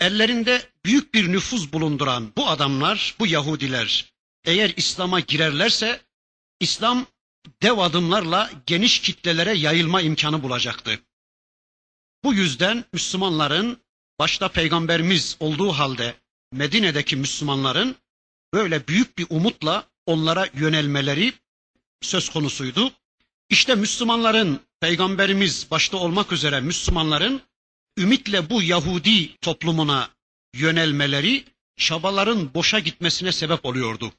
ellerinde büyük bir nüfuz bulunduran bu adamlar, bu Yahudiler eğer İslam'a girerlerse İslam dev adımlarla geniş kitlelere yayılma imkanı bulacaktı. Bu yüzden Müslümanların başta peygamberimiz olduğu halde Medine'deki Müslümanların böyle büyük bir umutla onlara yönelmeleri söz konusuydu. İşte Müslümanların peygamberimiz başta olmak üzere Müslümanların ümitle bu Yahudi toplumuna yönelmeleri çabaların boşa gitmesine sebep oluyordu.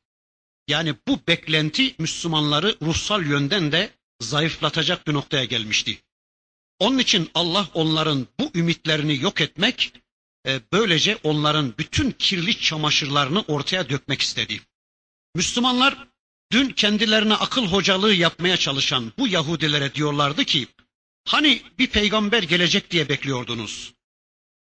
Yani bu beklenti Müslümanları ruhsal yönden de zayıflatacak bir noktaya gelmişti. Onun için Allah onların bu ümitlerini yok etmek, e, böylece onların bütün kirli çamaşırlarını ortaya dökmek istedi. Müslümanlar dün kendilerine akıl hocalığı yapmaya çalışan bu Yahudilere diyorlardı ki, hani bir peygamber gelecek diye bekliyordunuz?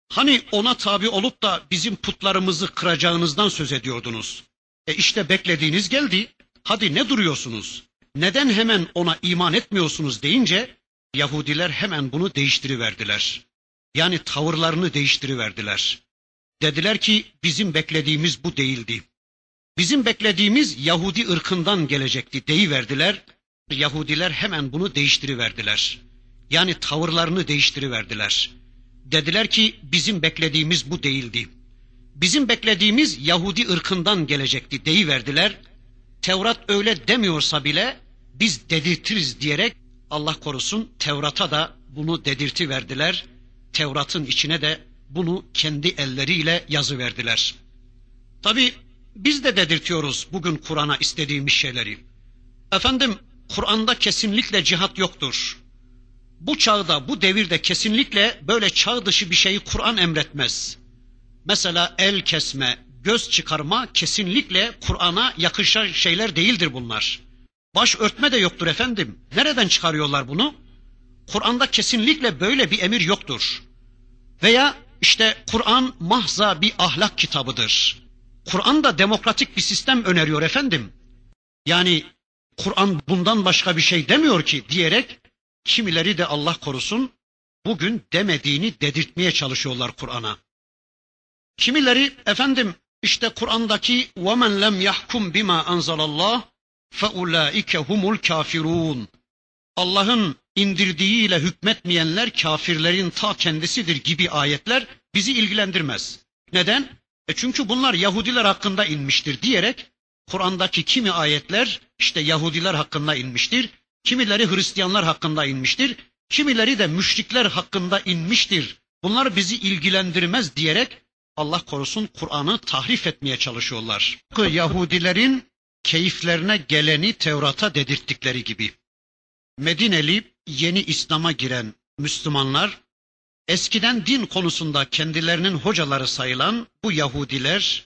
Hani ona tabi olup da bizim putlarımızı kıracağınızdan söz ediyordunuz? E işte beklediğiniz geldi. Hadi ne duruyorsunuz? Neden hemen ona iman etmiyorsunuz deyince Yahudiler hemen bunu değiştiriverdiler. Yani tavırlarını değiştiriverdiler. Dediler ki bizim beklediğimiz bu değildi. Bizim beklediğimiz Yahudi ırkından gelecekti deyiverdiler. Yahudiler hemen bunu değiştiriverdiler. Yani tavırlarını değiştiriverdiler. Dediler ki bizim beklediğimiz bu değildi. Bizim beklediğimiz Yahudi ırkından gelecekti deyiverdiler. Tevrat öyle demiyorsa bile biz dedirtiriz diyerek Allah korusun Tevrat'a da bunu dedirti verdiler. Tevrat'ın içine de bunu kendi elleriyle yazı verdiler. Tabi biz de dedirtiyoruz bugün Kur'an'a istediğimiz şeyleri. Efendim Kur'an'da kesinlikle cihat yoktur. Bu çağda, bu devirde kesinlikle böyle çağ dışı bir şeyi Kur'an emretmez. Mesela el kesme, göz çıkarma kesinlikle Kur'an'a yakışan şeyler değildir bunlar. Baş örtme de yoktur efendim. Nereden çıkarıyorlar bunu? Kur'an'da kesinlikle böyle bir emir yoktur. Veya işte Kur'an mahza bir ahlak kitabıdır. Kur'an da demokratik bir sistem öneriyor efendim. Yani Kur'an bundan başka bir şey demiyor ki diyerek kimileri de Allah korusun bugün demediğini dedirtmeye çalışıyorlar Kur'an'a. Kimileri efendim işte Kur'an'daki وَمَنْ لَمْ يَحْكُمْ بِمَا أَنْزَلَ اللّٰهِ فَاُولَٰئِكَ هُمُ الْكَافِرُونَ Allah'ın indirdiğiyle hükmetmeyenler kafirlerin ta kendisidir gibi ayetler bizi ilgilendirmez. Neden? E çünkü bunlar Yahudiler hakkında inmiştir diyerek Kur'an'daki kimi ayetler işte Yahudiler hakkında inmiştir, kimileri Hristiyanlar hakkında inmiştir, kimileri de müşrikler hakkında inmiştir. Bunlar bizi ilgilendirmez diyerek Allah korusun Kur'an'ı tahrif etmeye çalışıyorlar. Yahudilerin keyiflerine geleni Tevrat'a dedirttikleri gibi. Medineli yeni İslam'a giren Müslümanlar eskiden din konusunda kendilerinin hocaları sayılan bu Yahudiler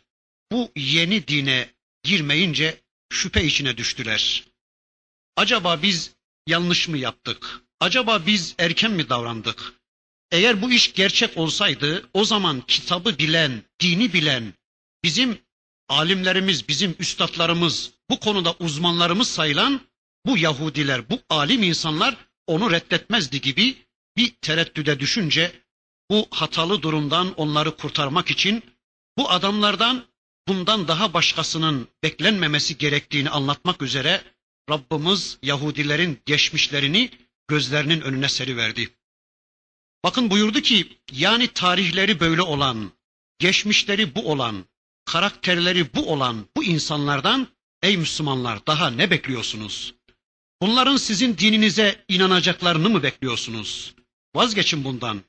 bu yeni dine girmeyince şüphe içine düştüler. Acaba biz yanlış mı yaptık? Acaba biz erken mi davrandık? Eğer bu iş gerçek olsaydı o zaman kitabı bilen, dini bilen, bizim alimlerimiz, bizim üstadlarımız, bu konuda uzmanlarımız sayılan bu Yahudiler, bu alim insanlar onu reddetmezdi gibi bir tereddüde düşünce bu hatalı durumdan onları kurtarmak için bu adamlardan bundan daha başkasının beklenmemesi gerektiğini anlatmak üzere Rabbimiz Yahudilerin geçmişlerini gözlerinin önüne seriverdi. Bakın buyurdu ki yani tarihleri böyle olan, geçmişleri bu olan, karakterleri bu olan bu insanlardan ey Müslümanlar daha ne bekliyorsunuz? Bunların sizin dininize inanacaklarını mı bekliyorsunuz? Vazgeçin bundan.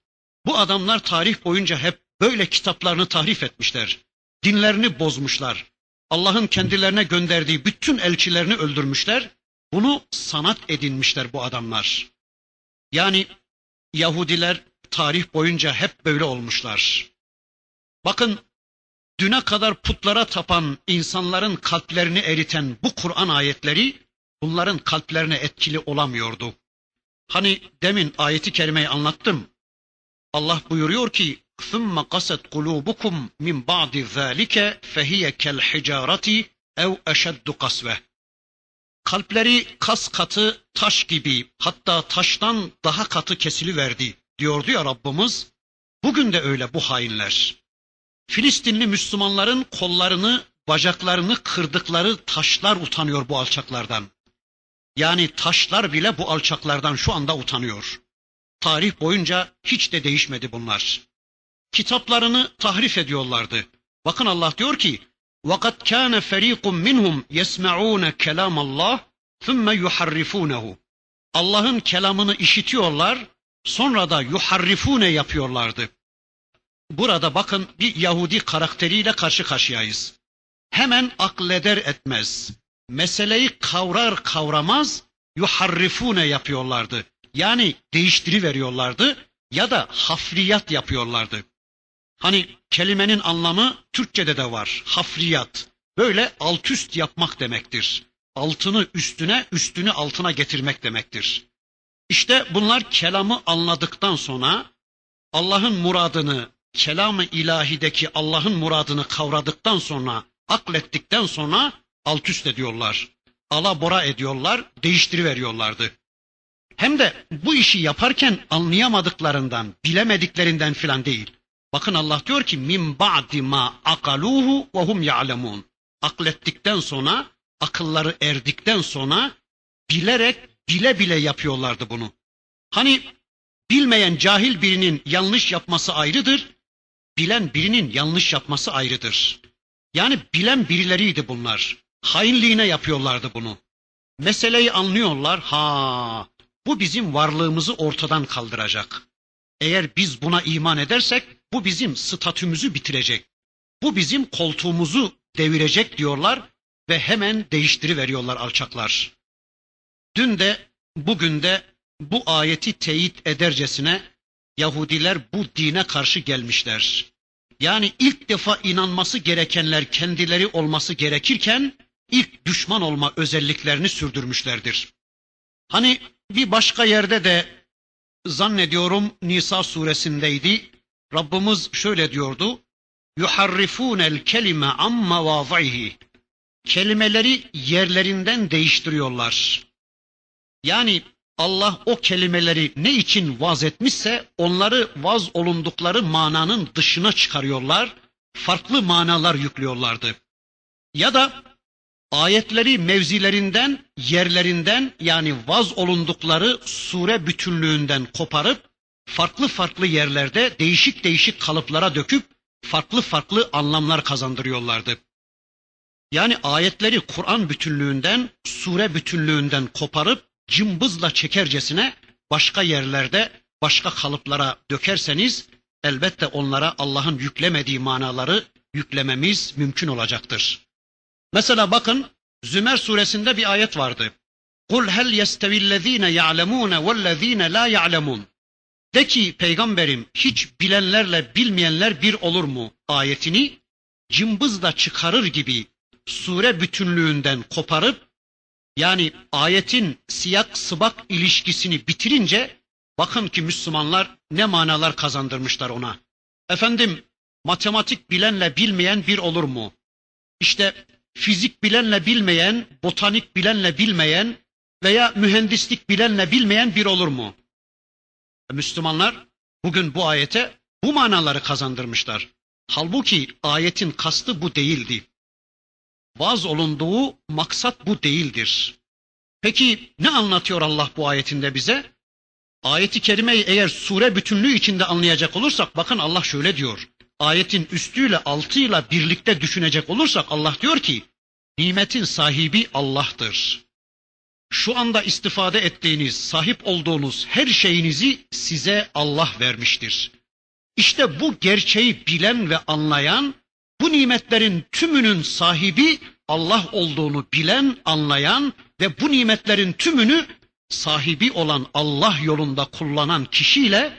Bu adamlar tarih boyunca hep böyle kitaplarını tahrif etmişler. Dinlerini bozmuşlar. Allah'ın kendilerine gönderdiği bütün elçilerini öldürmüşler. Bunu sanat edinmişler bu adamlar. Yani Yahudiler tarih boyunca hep böyle olmuşlar. Bakın düne kadar putlara tapan insanların kalplerini eriten bu Kur'an ayetleri bunların kalplerine etkili olamıyordu. Hani demin ayeti kerimeyi anlattım. Allah buyuruyor ki ثُمَّ قَسَتْ قُلُوبُكُمْ مِنْ بَعْدِ ذَٰلِكَ فَهِيَ كَالْحِجَارَةِ اَوْ اَشَدُّ قَسْوَةً Kalpleri kas katı taş gibi hatta taştan daha katı kesiliverdi diyordu ya Rabbimiz. Bugün de öyle bu hainler. Filistinli Müslümanların kollarını, bacaklarını kırdıkları taşlar utanıyor bu alçaklardan. Yani taşlar bile bu alçaklardan şu anda utanıyor. Tarih boyunca hiç de değişmedi bunlar. Kitaplarını tahrif ediyorlardı. Bakın Allah diyor ki: "Vakat kana fariqun minhum yesmaun kelam Allah, thumma yuharrifunahu." Allah'ın kelamını işitiyorlar, sonra da yuharrifune yapıyorlardı. Burada bakın bir Yahudi karakteriyle karşı karşıyayız. Hemen akleder etmez Meseleyi kavrar kavramaz yuharrifune yapıyorlardı. Yani değiştiriveriyorlardı ya da hafriyat yapıyorlardı. Hani kelimenin anlamı Türkçede de var. Hafriyat. Böyle alt üst yapmak demektir. Altını üstüne, üstünü altına getirmek demektir. İşte bunlar kelamı anladıktan sonra Allah'ın muradını, kelamı ilahideki Allah'ın muradını kavradıktan sonra, aklettikten sonra alt üst ediyorlar. Alabora ediyorlar, değiştiriveriyorlardı. Hem de bu işi yaparken anlayamadıklarından, bilemediklerinden filan değil. Bakın Allah diyor ki min ba'di ma akaluhu ve hum ya'lemun. Aklettikten sonra, akılları erdikten sonra bilerek bile bile yapıyorlardı bunu. Hani bilmeyen cahil birinin yanlış yapması ayrıdır, bilen birinin yanlış yapması ayrıdır. Yani bilen birileriydi bunlar. Hainliğine yapıyorlardı bunu. Meseleyi anlıyorlar. Ha, bu bizim varlığımızı ortadan kaldıracak. Eğer biz buna iman edersek bu bizim statümüzü bitirecek. Bu bizim koltuğumuzu devirecek diyorlar ve hemen değiştiriveriyorlar alçaklar. Dün de bugün de bu ayeti teyit edercesine Yahudiler bu dine karşı gelmişler. Yani ilk defa inanması gerekenler kendileri olması gerekirken ilk düşman olma özelliklerini sürdürmüşlerdir. Hani bir başka yerde de zannediyorum Nisa suresindeydi. Rabbimiz şöyle diyordu. Yuharrifunel kelime amma vazihi. Kelimeleri yerlerinden değiştiriyorlar. Yani Allah o kelimeleri ne için vaz etmişse onları vaz olundukları mananın dışına çıkarıyorlar. Farklı manalar yüklüyorlardı. Ya da ayetleri mevzilerinden, yerlerinden yani vaz olundukları sure bütünlüğünden koparıp farklı farklı yerlerde değişik değişik kalıplara döküp farklı farklı anlamlar kazandırıyorlardı. Yani ayetleri Kur'an bütünlüğünden, sure bütünlüğünden koparıp cımbızla çekercesine başka yerlerde başka kalıplara dökerseniz elbette onlara Allah'ın yüklemediği manaları yüklememiz mümkün olacaktır. Mesela bakın Zümer suresinde bir ayet vardı. Kul hel yestevillezine ya'lemune vellezine la ya'lemun. De ki peygamberim hiç bilenlerle bilmeyenler bir olur mu ayetini cımbızla çıkarır gibi sure bütünlüğünden koparıp yani ayetin siyak sıbak ilişkisini bitirince bakın ki Müslümanlar ne manalar kazandırmışlar ona. Efendim matematik bilenle bilmeyen bir olur mu? İşte fizik bilenle bilmeyen, botanik bilenle bilmeyen veya mühendislik bilenle bilmeyen bir olur mu? Müslümanlar bugün bu ayete bu manaları kazandırmışlar. Halbuki ayetin kastı bu değildi. Vaz olunduğu maksat bu değildir. Peki ne anlatıyor Allah bu ayetinde bize? Ayeti kerimeyi eğer sure bütünlüğü içinde anlayacak olursak bakın Allah şöyle diyor. Ayetin üstüyle altıyla birlikte düşünecek olursak Allah diyor ki nimetin sahibi Allah'tır. Şu anda istifade ettiğiniz, sahip olduğunuz her şeyinizi size Allah vermiştir. İşte bu gerçeği bilen ve anlayan, bu nimetlerin tümünün sahibi Allah olduğunu bilen, anlayan ve bu nimetlerin tümünü sahibi olan Allah yolunda kullanan kişiyle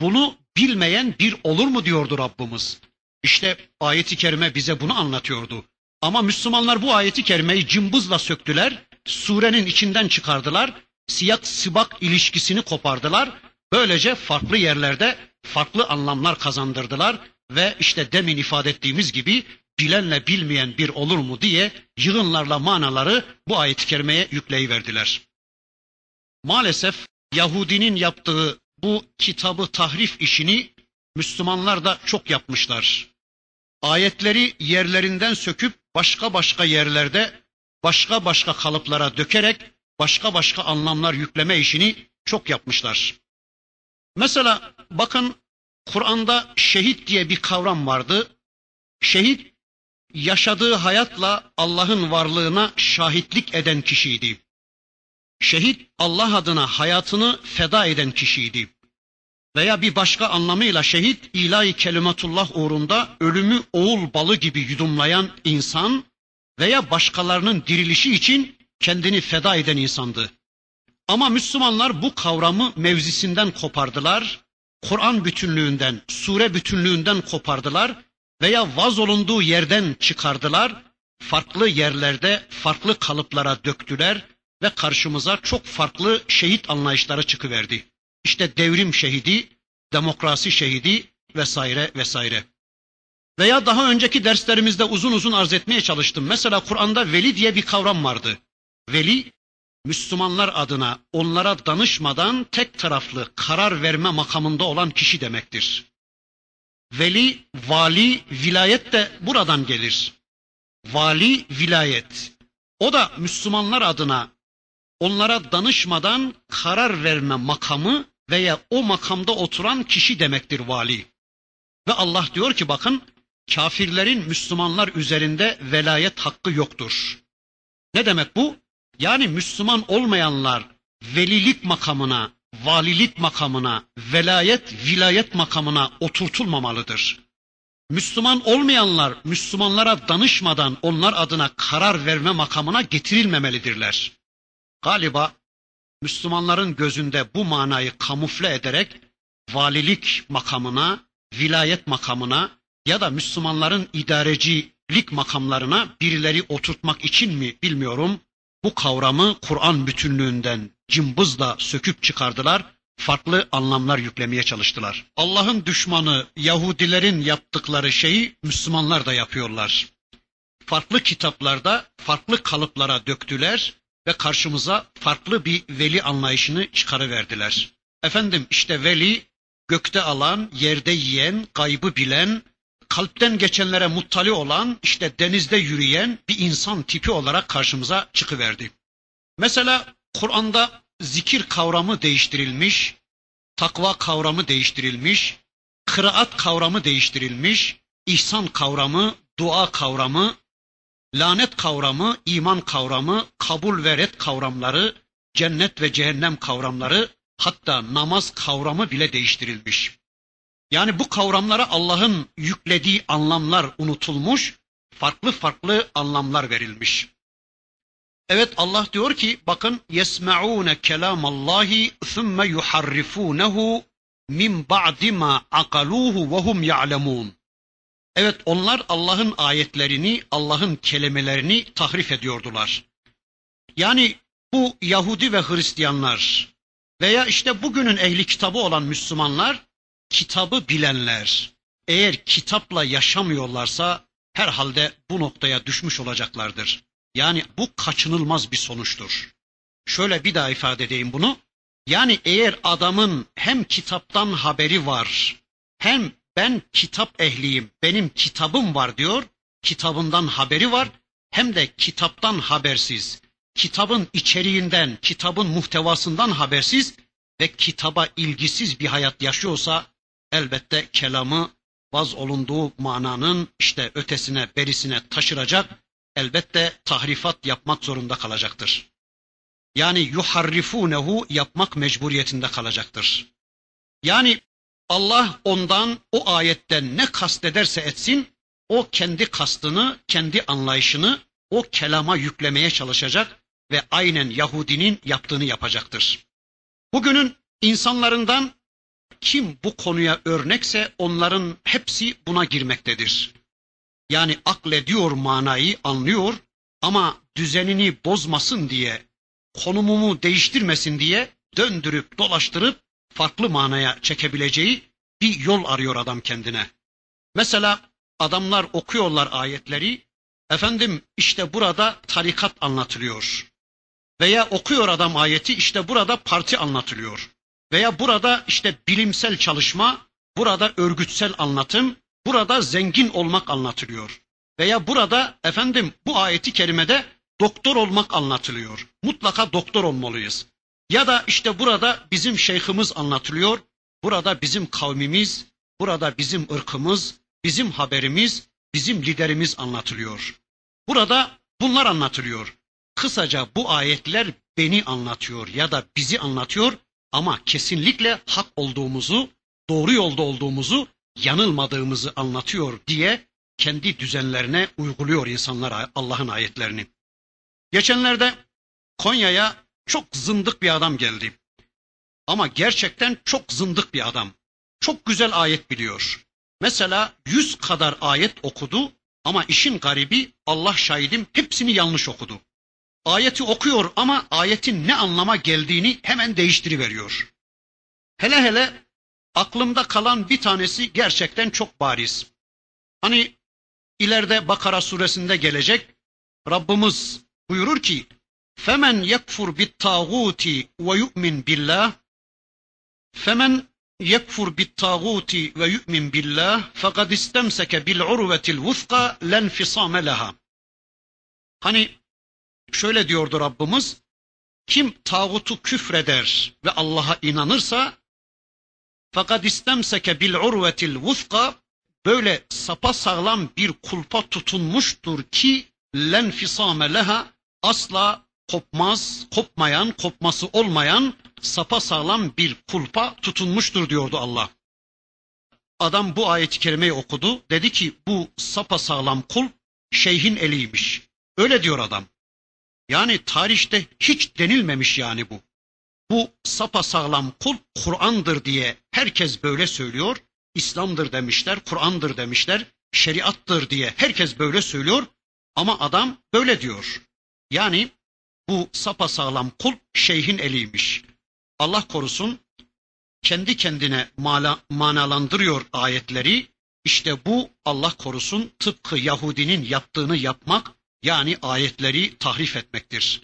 bunu bilmeyen bir olur mu diyordu Rabbimiz. İşte ayeti kerime bize bunu anlatıyordu. Ama Müslümanlar bu ayeti kerimeyi cımbızla söktüler, surenin içinden çıkardılar, siyah sibak ilişkisini kopardılar. Böylece farklı yerlerde farklı anlamlar kazandırdılar ve işte demin ifade ettiğimiz gibi bilenle bilmeyen bir olur mu diye yığınlarla manaları bu ayet-i kerimeye yükleyiverdiler. Maalesef Yahudinin yaptığı bu kitabı tahrif işini Müslümanlar da çok yapmışlar. Ayetleri yerlerinden söküp başka başka yerlerde başka başka kalıplara dökerek başka başka anlamlar yükleme işini çok yapmışlar. Mesela bakın Kur'an'da şehit diye bir kavram vardı. Şehit yaşadığı hayatla Allah'ın varlığına şahitlik eden kişiydi. Şehit Allah adına hayatını feda eden kişiydi. veya bir başka anlamıyla şehit ilahi kelimatullah uğrunda ölümü oğul balı gibi yudumlayan insan veya başkalarının dirilişi için kendini feda eden insandı. Ama Müslümanlar bu kavramı mevzisinden kopardılar, Kur'an bütünlüğünden, sure bütünlüğünden kopardılar veya vaz olunduğu yerden çıkardılar, farklı yerlerde farklı kalıplara döktüler ve karşımıza çok farklı şehit anlayışları çıkıverdi. İşte devrim şehidi, demokrasi şehidi vesaire vesaire. Veya daha önceki derslerimizde uzun uzun arz etmeye çalıştım. Mesela Kur'an'da veli diye bir kavram vardı. Veli, Müslümanlar adına onlara danışmadan tek taraflı karar verme makamında olan kişi demektir. Veli, vali, vilayet de buradan gelir. Vali, vilayet. O da Müslümanlar adına onlara danışmadan karar verme makamı veya o makamda oturan kişi demektir vali. Ve Allah diyor ki bakın kafirlerin Müslümanlar üzerinde velayet hakkı yoktur. Ne demek bu? Yani Müslüman olmayanlar velilik makamına, valilik makamına, velayet, vilayet makamına oturtulmamalıdır. Müslüman olmayanlar Müslümanlara danışmadan onlar adına karar verme makamına getirilmemelidirler. Galiba Müslümanların gözünde bu manayı kamufle ederek valilik makamına, vilayet makamına ya da Müslümanların idarecilik makamlarına birileri oturtmak için mi bilmiyorum. Bu kavramı Kur'an bütünlüğünden cımbızla söküp çıkardılar, farklı anlamlar yüklemeye çalıştılar. Allah'ın düşmanı Yahudilerin yaptıkları şeyi Müslümanlar da yapıyorlar. Farklı kitaplarda farklı kalıplara döktüler ve karşımıza farklı bir veli anlayışını çıkarıverdiler. Efendim işte veli gökte alan, yerde yiyen, gaybı bilen, kalpten geçenlere muttali olan, işte denizde yürüyen bir insan tipi olarak karşımıza çıkıverdi. Mesela Kur'an'da zikir kavramı değiştirilmiş, takva kavramı değiştirilmiş, kıraat kavramı değiştirilmiş, ihsan kavramı, dua kavramı, lanet kavramı, iman kavramı, kabul ve red kavramları, cennet ve cehennem kavramları, hatta namaz kavramı bile değiştirilmiş. Yani bu kavramlara Allah'ın yüklediği anlamlar unutulmuş, farklı farklı anlamlar verilmiş. Evet Allah diyor ki bakın yesmaune kelamallahi thumma yuharrifunehu min ba'di ma akaluhu ve hum ya'lemun. Evet onlar Allah'ın ayetlerini, Allah'ın kelimelerini tahrif ediyordular. Yani bu Yahudi ve Hristiyanlar veya işte bugünün ehli kitabı olan Müslümanlar kitabı bilenler eğer kitapla yaşamıyorlarsa herhalde bu noktaya düşmüş olacaklardır. Yani bu kaçınılmaz bir sonuçtur. Şöyle bir daha ifade edeyim bunu. Yani eğer adamın hem kitaptan haberi var, hem ben kitap ehliyim, benim kitabım var diyor, kitabından haberi var, hem de kitaptan habersiz, kitabın içeriğinden, kitabın muhtevasından habersiz ve kitaba ilgisiz bir hayat yaşıyorsa elbette kelamı vaz olunduğu mananın işte ötesine berisine taşıracak, elbette tahrifat yapmak zorunda kalacaktır. Yani yuharrifunehu yapmak mecburiyetinde kalacaktır. Yani Allah ondan o ayetten ne kastederse etsin, o kendi kastını, kendi anlayışını o kelama yüklemeye çalışacak ve aynen Yahudinin yaptığını yapacaktır. Bugünün insanlarından kim bu konuya örnekse onların hepsi buna girmektedir. Yani aklediyor manayı, anlıyor ama düzenini bozmasın diye, konumumu değiştirmesin diye döndürüp dolaştırıp farklı manaya çekebileceği bir yol arıyor adam kendine. Mesela adamlar okuyorlar ayetleri, efendim işte burada tarikat anlatılıyor. Veya okuyor adam ayeti işte burada parti anlatılıyor. Veya burada işte bilimsel çalışma, burada örgütsel anlatım, burada zengin olmak anlatılıyor. Veya burada efendim bu ayeti kerimede doktor olmak anlatılıyor. Mutlaka doktor olmalıyız. Ya da işte burada bizim şeyhimiz anlatılıyor. Burada bizim kavmimiz, burada bizim ırkımız, bizim haberimiz, bizim liderimiz anlatılıyor. Burada bunlar anlatılıyor. Kısaca bu ayetler beni anlatıyor ya da bizi anlatıyor ama kesinlikle hak olduğumuzu, doğru yolda olduğumuzu, yanılmadığımızı anlatıyor diye kendi düzenlerine uyguluyor insanlar Allah'ın ayetlerini. Geçenlerde Konya'ya çok zındık bir adam geldi. Ama gerçekten çok zındık bir adam. Çok güzel ayet biliyor. Mesela yüz kadar ayet okudu ama işin garibi Allah şahidim hepsini yanlış okudu. Ayeti okuyor ama ayetin ne anlama geldiğini hemen değiştiriveriyor. Hele hele aklımda kalan bir tanesi gerçekten çok bariz. Hani ileride Bakara suresinde gelecek Rabbimiz buyurur ki Billah Femen yekfur bit tağuti ve yu'min billah fekad istemseke bil urvetil vufka len fisame leha. Hani şöyle diyordu Rabbimiz kim tağutu küfreder ve Allah'a inanırsa fakat istemseke bil urvetil vufka böyle sapa sağlam bir kulpa tutunmuştur ki len fisame leha asla kopmaz, kopmayan, kopması olmayan sapa sağlam bir kulpa tutunmuştur diyordu Allah. Adam bu ayet-i kerimeyi okudu. Dedi ki bu sapa sağlam kul şeyhin eliymiş. Öyle diyor adam. Yani tarihte hiç denilmemiş yani bu. Bu sapa sağlam kul Kur'an'dır diye herkes böyle söylüyor. İslam'dır demişler, Kur'an'dır demişler, şeriattır diye herkes böyle söylüyor. Ama adam böyle diyor. Yani bu sapa sağlam kul şeyhin eliymiş. Allah korusun kendi kendine mala, manalandırıyor ayetleri. İşte bu Allah korusun tıpkı Yahudinin yaptığını yapmak yani ayetleri tahrif etmektir.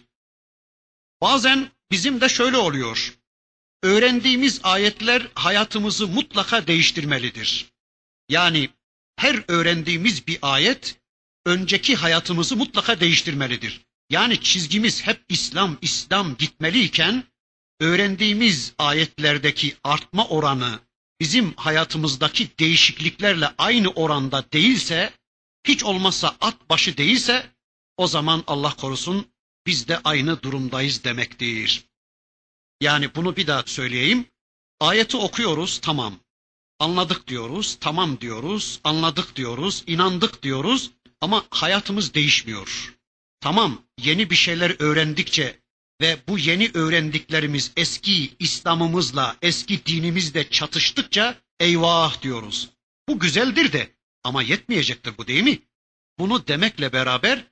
Bazen bizim de şöyle oluyor. Öğrendiğimiz ayetler hayatımızı mutlaka değiştirmelidir. Yani her öğrendiğimiz bir ayet önceki hayatımızı mutlaka değiştirmelidir. Yani çizgimiz hep İslam, İslam gitmeliyken öğrendiğimiz ayetlerdeki artma oranı bizim hayatımızdaki değişikliklerle aynı oranda değilse, hiç olmazsa at başı değilse o zaman Allah korusun biz de aynı durumdayız demektir. Yani bunu bir daha söyleyeyim. Ayeti okuyoruz tamam. Anladık diyoruz, tamam diyoruz, anladık diyoruz, inandık diyoruz ama hayatımız değişmiyor. Tamam, yeni bir şeyler öğrendikçe ve bu yeni öğrendiklerimiz eski İslam'ımızla, eski dinimizle çatıştıkça eyvah diyoruz. Bu güzeldir de ama yetmeyecektir bu değil mi? Bunu demekle beraber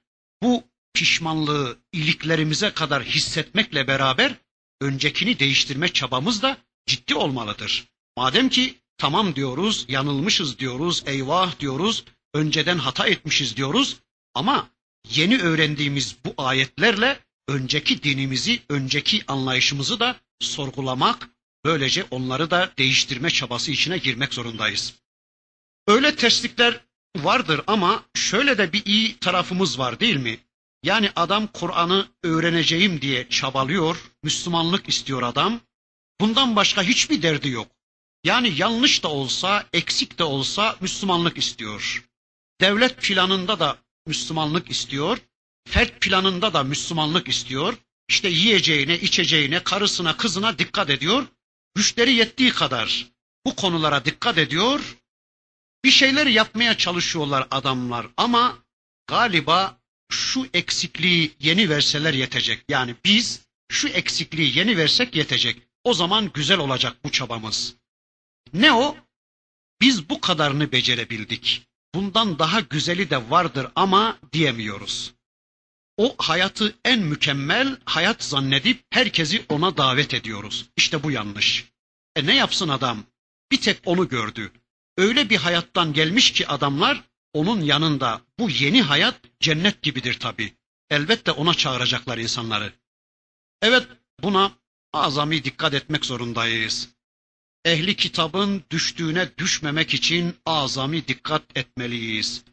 bu pişmanlığı iliklerimize kadar hissetmekle beraber öncekini değiştirme çabamız da ciddi olmalıdır. Madem ki tamam diyoruz, yanılmışız diyoruz, eyvah diyoruz, önceden hata etmişiz diyoruz ama yeni öğrendiğimiz bu ayetlerle önceki dinimizi, önceki anlayışımızı da sorgulamak, böylece onları da değiştirme çabası içine girmek zorundayız. Öyle terslikler vardır ama şöyle de bir iyi tarafımız var değil mi? Yani adam Kur'an'ı öğreneceğim diye çabalıyor, Müslümanlık istiyor adam. Bundan başka hiçbir derdi yok. Yani yanlış da olsa, eksik de olsa Müslümanlık istiyor. Devlet planında da Müslümanlık istiyor. Fert planında da Müslümanlık istiyor. İşte yiyeceğine, içeceğine, karısına, kızına dikkat ediyor. Güçleri yettiği kadar bu konulara dikkat ediyor. Bir şeyler yapmaya çalışıyorlar adamlar ama galiba şu eksikliği yeni verseler yetecek. Yani biz şu eksikliği yeni versek yetecek. O zaman güzel olacak bu çabamız. Ne o? Biz bu kadarını becerebildik. Bundan daha güzeli de vardır ama diyemiyoruz. O hayatı en mükemmel hayat zannedip herkesi ona davet ediyoruz. İşte bu yanlış. E ne yapsın adam? Bir tek onu gördü. Öyle bir hayattan gelmiş ki adamlar onun yanında bu yeni hayat cennet gibidir tabi. Elbette ona çağıracaklar insanları. Evet buna azami dikkat etmek zorundayız. Ehli kitabın düştüğüne düşmemek için azami dikkat etmeliyiz.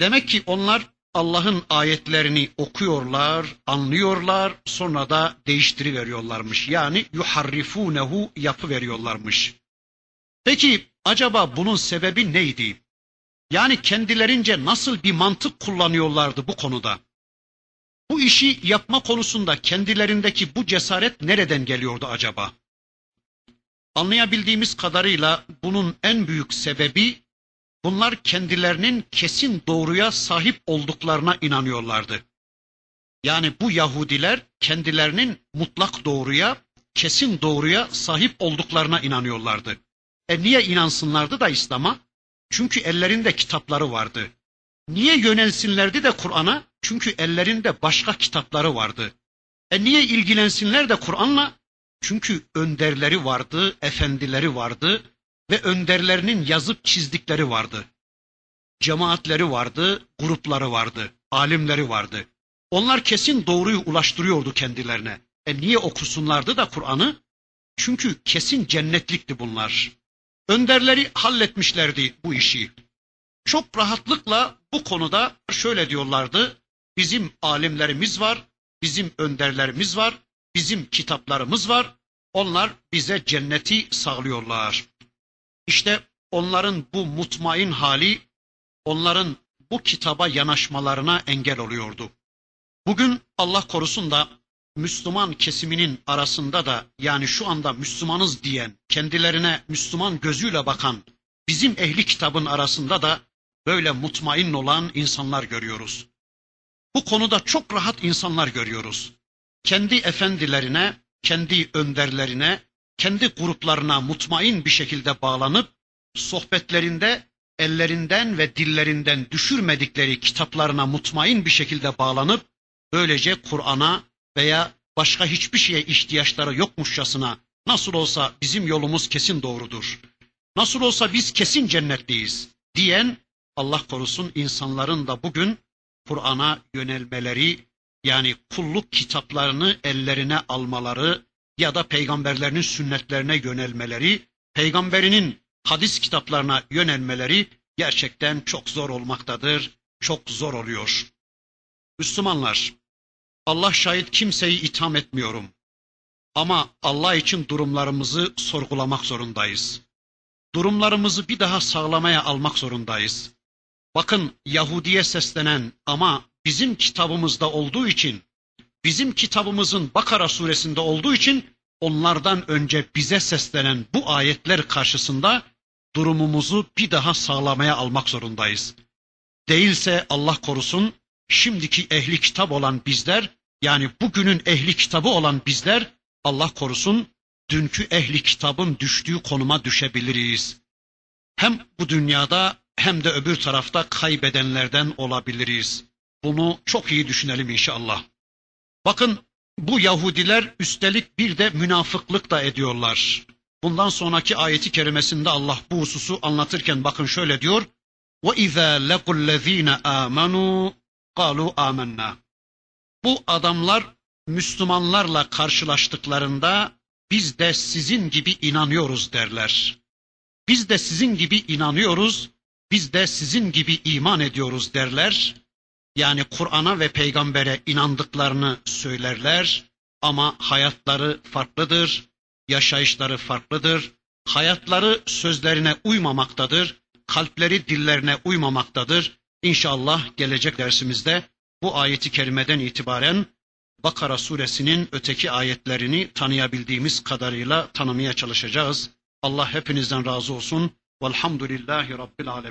Demek ki onlar Allah'ın ayetlerini okuyorlar, anlıyorlar, sonra da değiştiriveriyorlarmış. Yani yuharrifunehu yapı veriyorlarmış. Peki acaba bunun sebebi neydi? Yani kendilerince nasıl bir mantık kullanıyorlardı bu konuda? Bu işi yapma konusunda kendilerindeki bu cesaret nereden geliyordu acaba? Anlayabildiğimiz kadarıyla bunun en büyük sebebi bunlar kendilerinin kesin doğruya sahip olduklarına inanıyorlardı. Yani bu Yahudiler kendilerinin mutlak doğruya, kesin doğruya sahip olduklarına inanıyorlardı. E niye inansınlardı da İslam'a? Çünkü ellerinde kitapları vardı. Niye yönelsinlerdi de Kur'an'a? Çünkü ellerinde başka kitapları vardı. E niye ilgilensinler de Kur'an'la? Çünkü önderleri vardı, efendileri vardı ve önderlerinin yazıp çizdikleri vardı. Cemaatleri vardı, grupları vardı, alimleri vardı. Onlar kesin doğruyu ulaştırıyordu kendilerine. E niye okusunlardı da Kur'an'ı? Çünkü kesin cennetlikti bunlar. Önderleri halletmişlerdi bu işi. Çok rahatlıkla bu konuda şöyle diyorlardı. Bizim alimlerimiz var, bizim önderlerimiz var, bizim kitaplarımız var. Onlar bize cenneti sağlıyorlar. İşte onların bu mutmain hali, onların bu kitaba yanaşmalarına engel oluyordu. Bugün Allah korusun da Müslüman kesiminin arasında da yani şu anda Müslümanız diyen, kendilerine Müslüman gözüyle bakan bizim ehli kitabın arasında da böyle mutmain olan insanlar görüyoruz. Bu konuda çok rahat insanlar görüyoruz. Kendi efendilerine, kendi önderlerine, kendi gruplarına mutmain bir şekilde bağlanıp sohbetlerinde ellerinden ve dillerinden düşürmedikleri kitaplarına mutmain bir şekilde bağlanıp böylece Kur'an'a veya başka hiçbir şeye ihtiyaçları yokmuşçasına nasıl olsa bizim yolumuz kesin doğrudur. Nasıl olsa biz kesin cennetliyiz diyen Allah korusun insanların da bugün Kur'an'a yönelmeleri yani kulluk kitaplarını ellerine almaları ya da peygamberlerinin sünnetlerine yönelmeleri, peygamberinin hadis kitaplarına yönelmeleri gerçekten çok zor olmaktadır, çok zor oluyor. Müslümanlar, Allah şahit kimseyi itham etmiyorum. Ama Allah için durumlarımızı sorgulamak zorundayız. Durumlarımızı bir daha sağlamaya almak zorundayız. Bakın Yahudiye seslenen ama bizim kitabımızda olduğu için, bizim kitabımızın Bakara suresinde olduğu için onlardan önce bize seslenen bu ayetler karşısında durumumuzu bir daha sağlamaya almak zorundayız. Değilse Allah korusun şimdiki ehli kitap olan bizler yani bugünün ehli kitabı olan bizler Allah korusun dünkü ehli kitabın düştüğü konuma düşebiliriz. Hem bu dünyada hem de öbür tarafta kaybedenlerden olabiliriz. Bunu çok iyi düşünelim inşallah. Bakın bu Yahudiler üstelik bir de münafıklık da ediyorlar. Bundan sonraki ayeti kerimesinde Allah bu hususu anlatırken bakın şöyle diyor. وَاِذَا لَقُوا الَّذ۪ينَ آمَنُوا قَالُوا آمَنَّا Bu adamlar Müslümanlarla karşılaştıklarında biz de sizin gibi inanıyoruz derler. Biz de sizin gibi inanıyoruz, biz de sizin gibi iman ediyoruz derler. Yani Kur'an'a ve peygambere inandıklarını söylerler ama hayatları farklıdır, yaşayışları farklıdır. Hayatları sözlerine uymamaktadır, kalpleri dillerine uymamaktadır. İnşallah gelecek dersimizde bu ayeti kerimeden itibaren Bakara suresinin öteki ayetlerini tanıyabildiğimiz kadarıyla tanımaya çalışacağız. Allah hepinizden razı olsun. Velhamdülillahi Rabbil Alemin.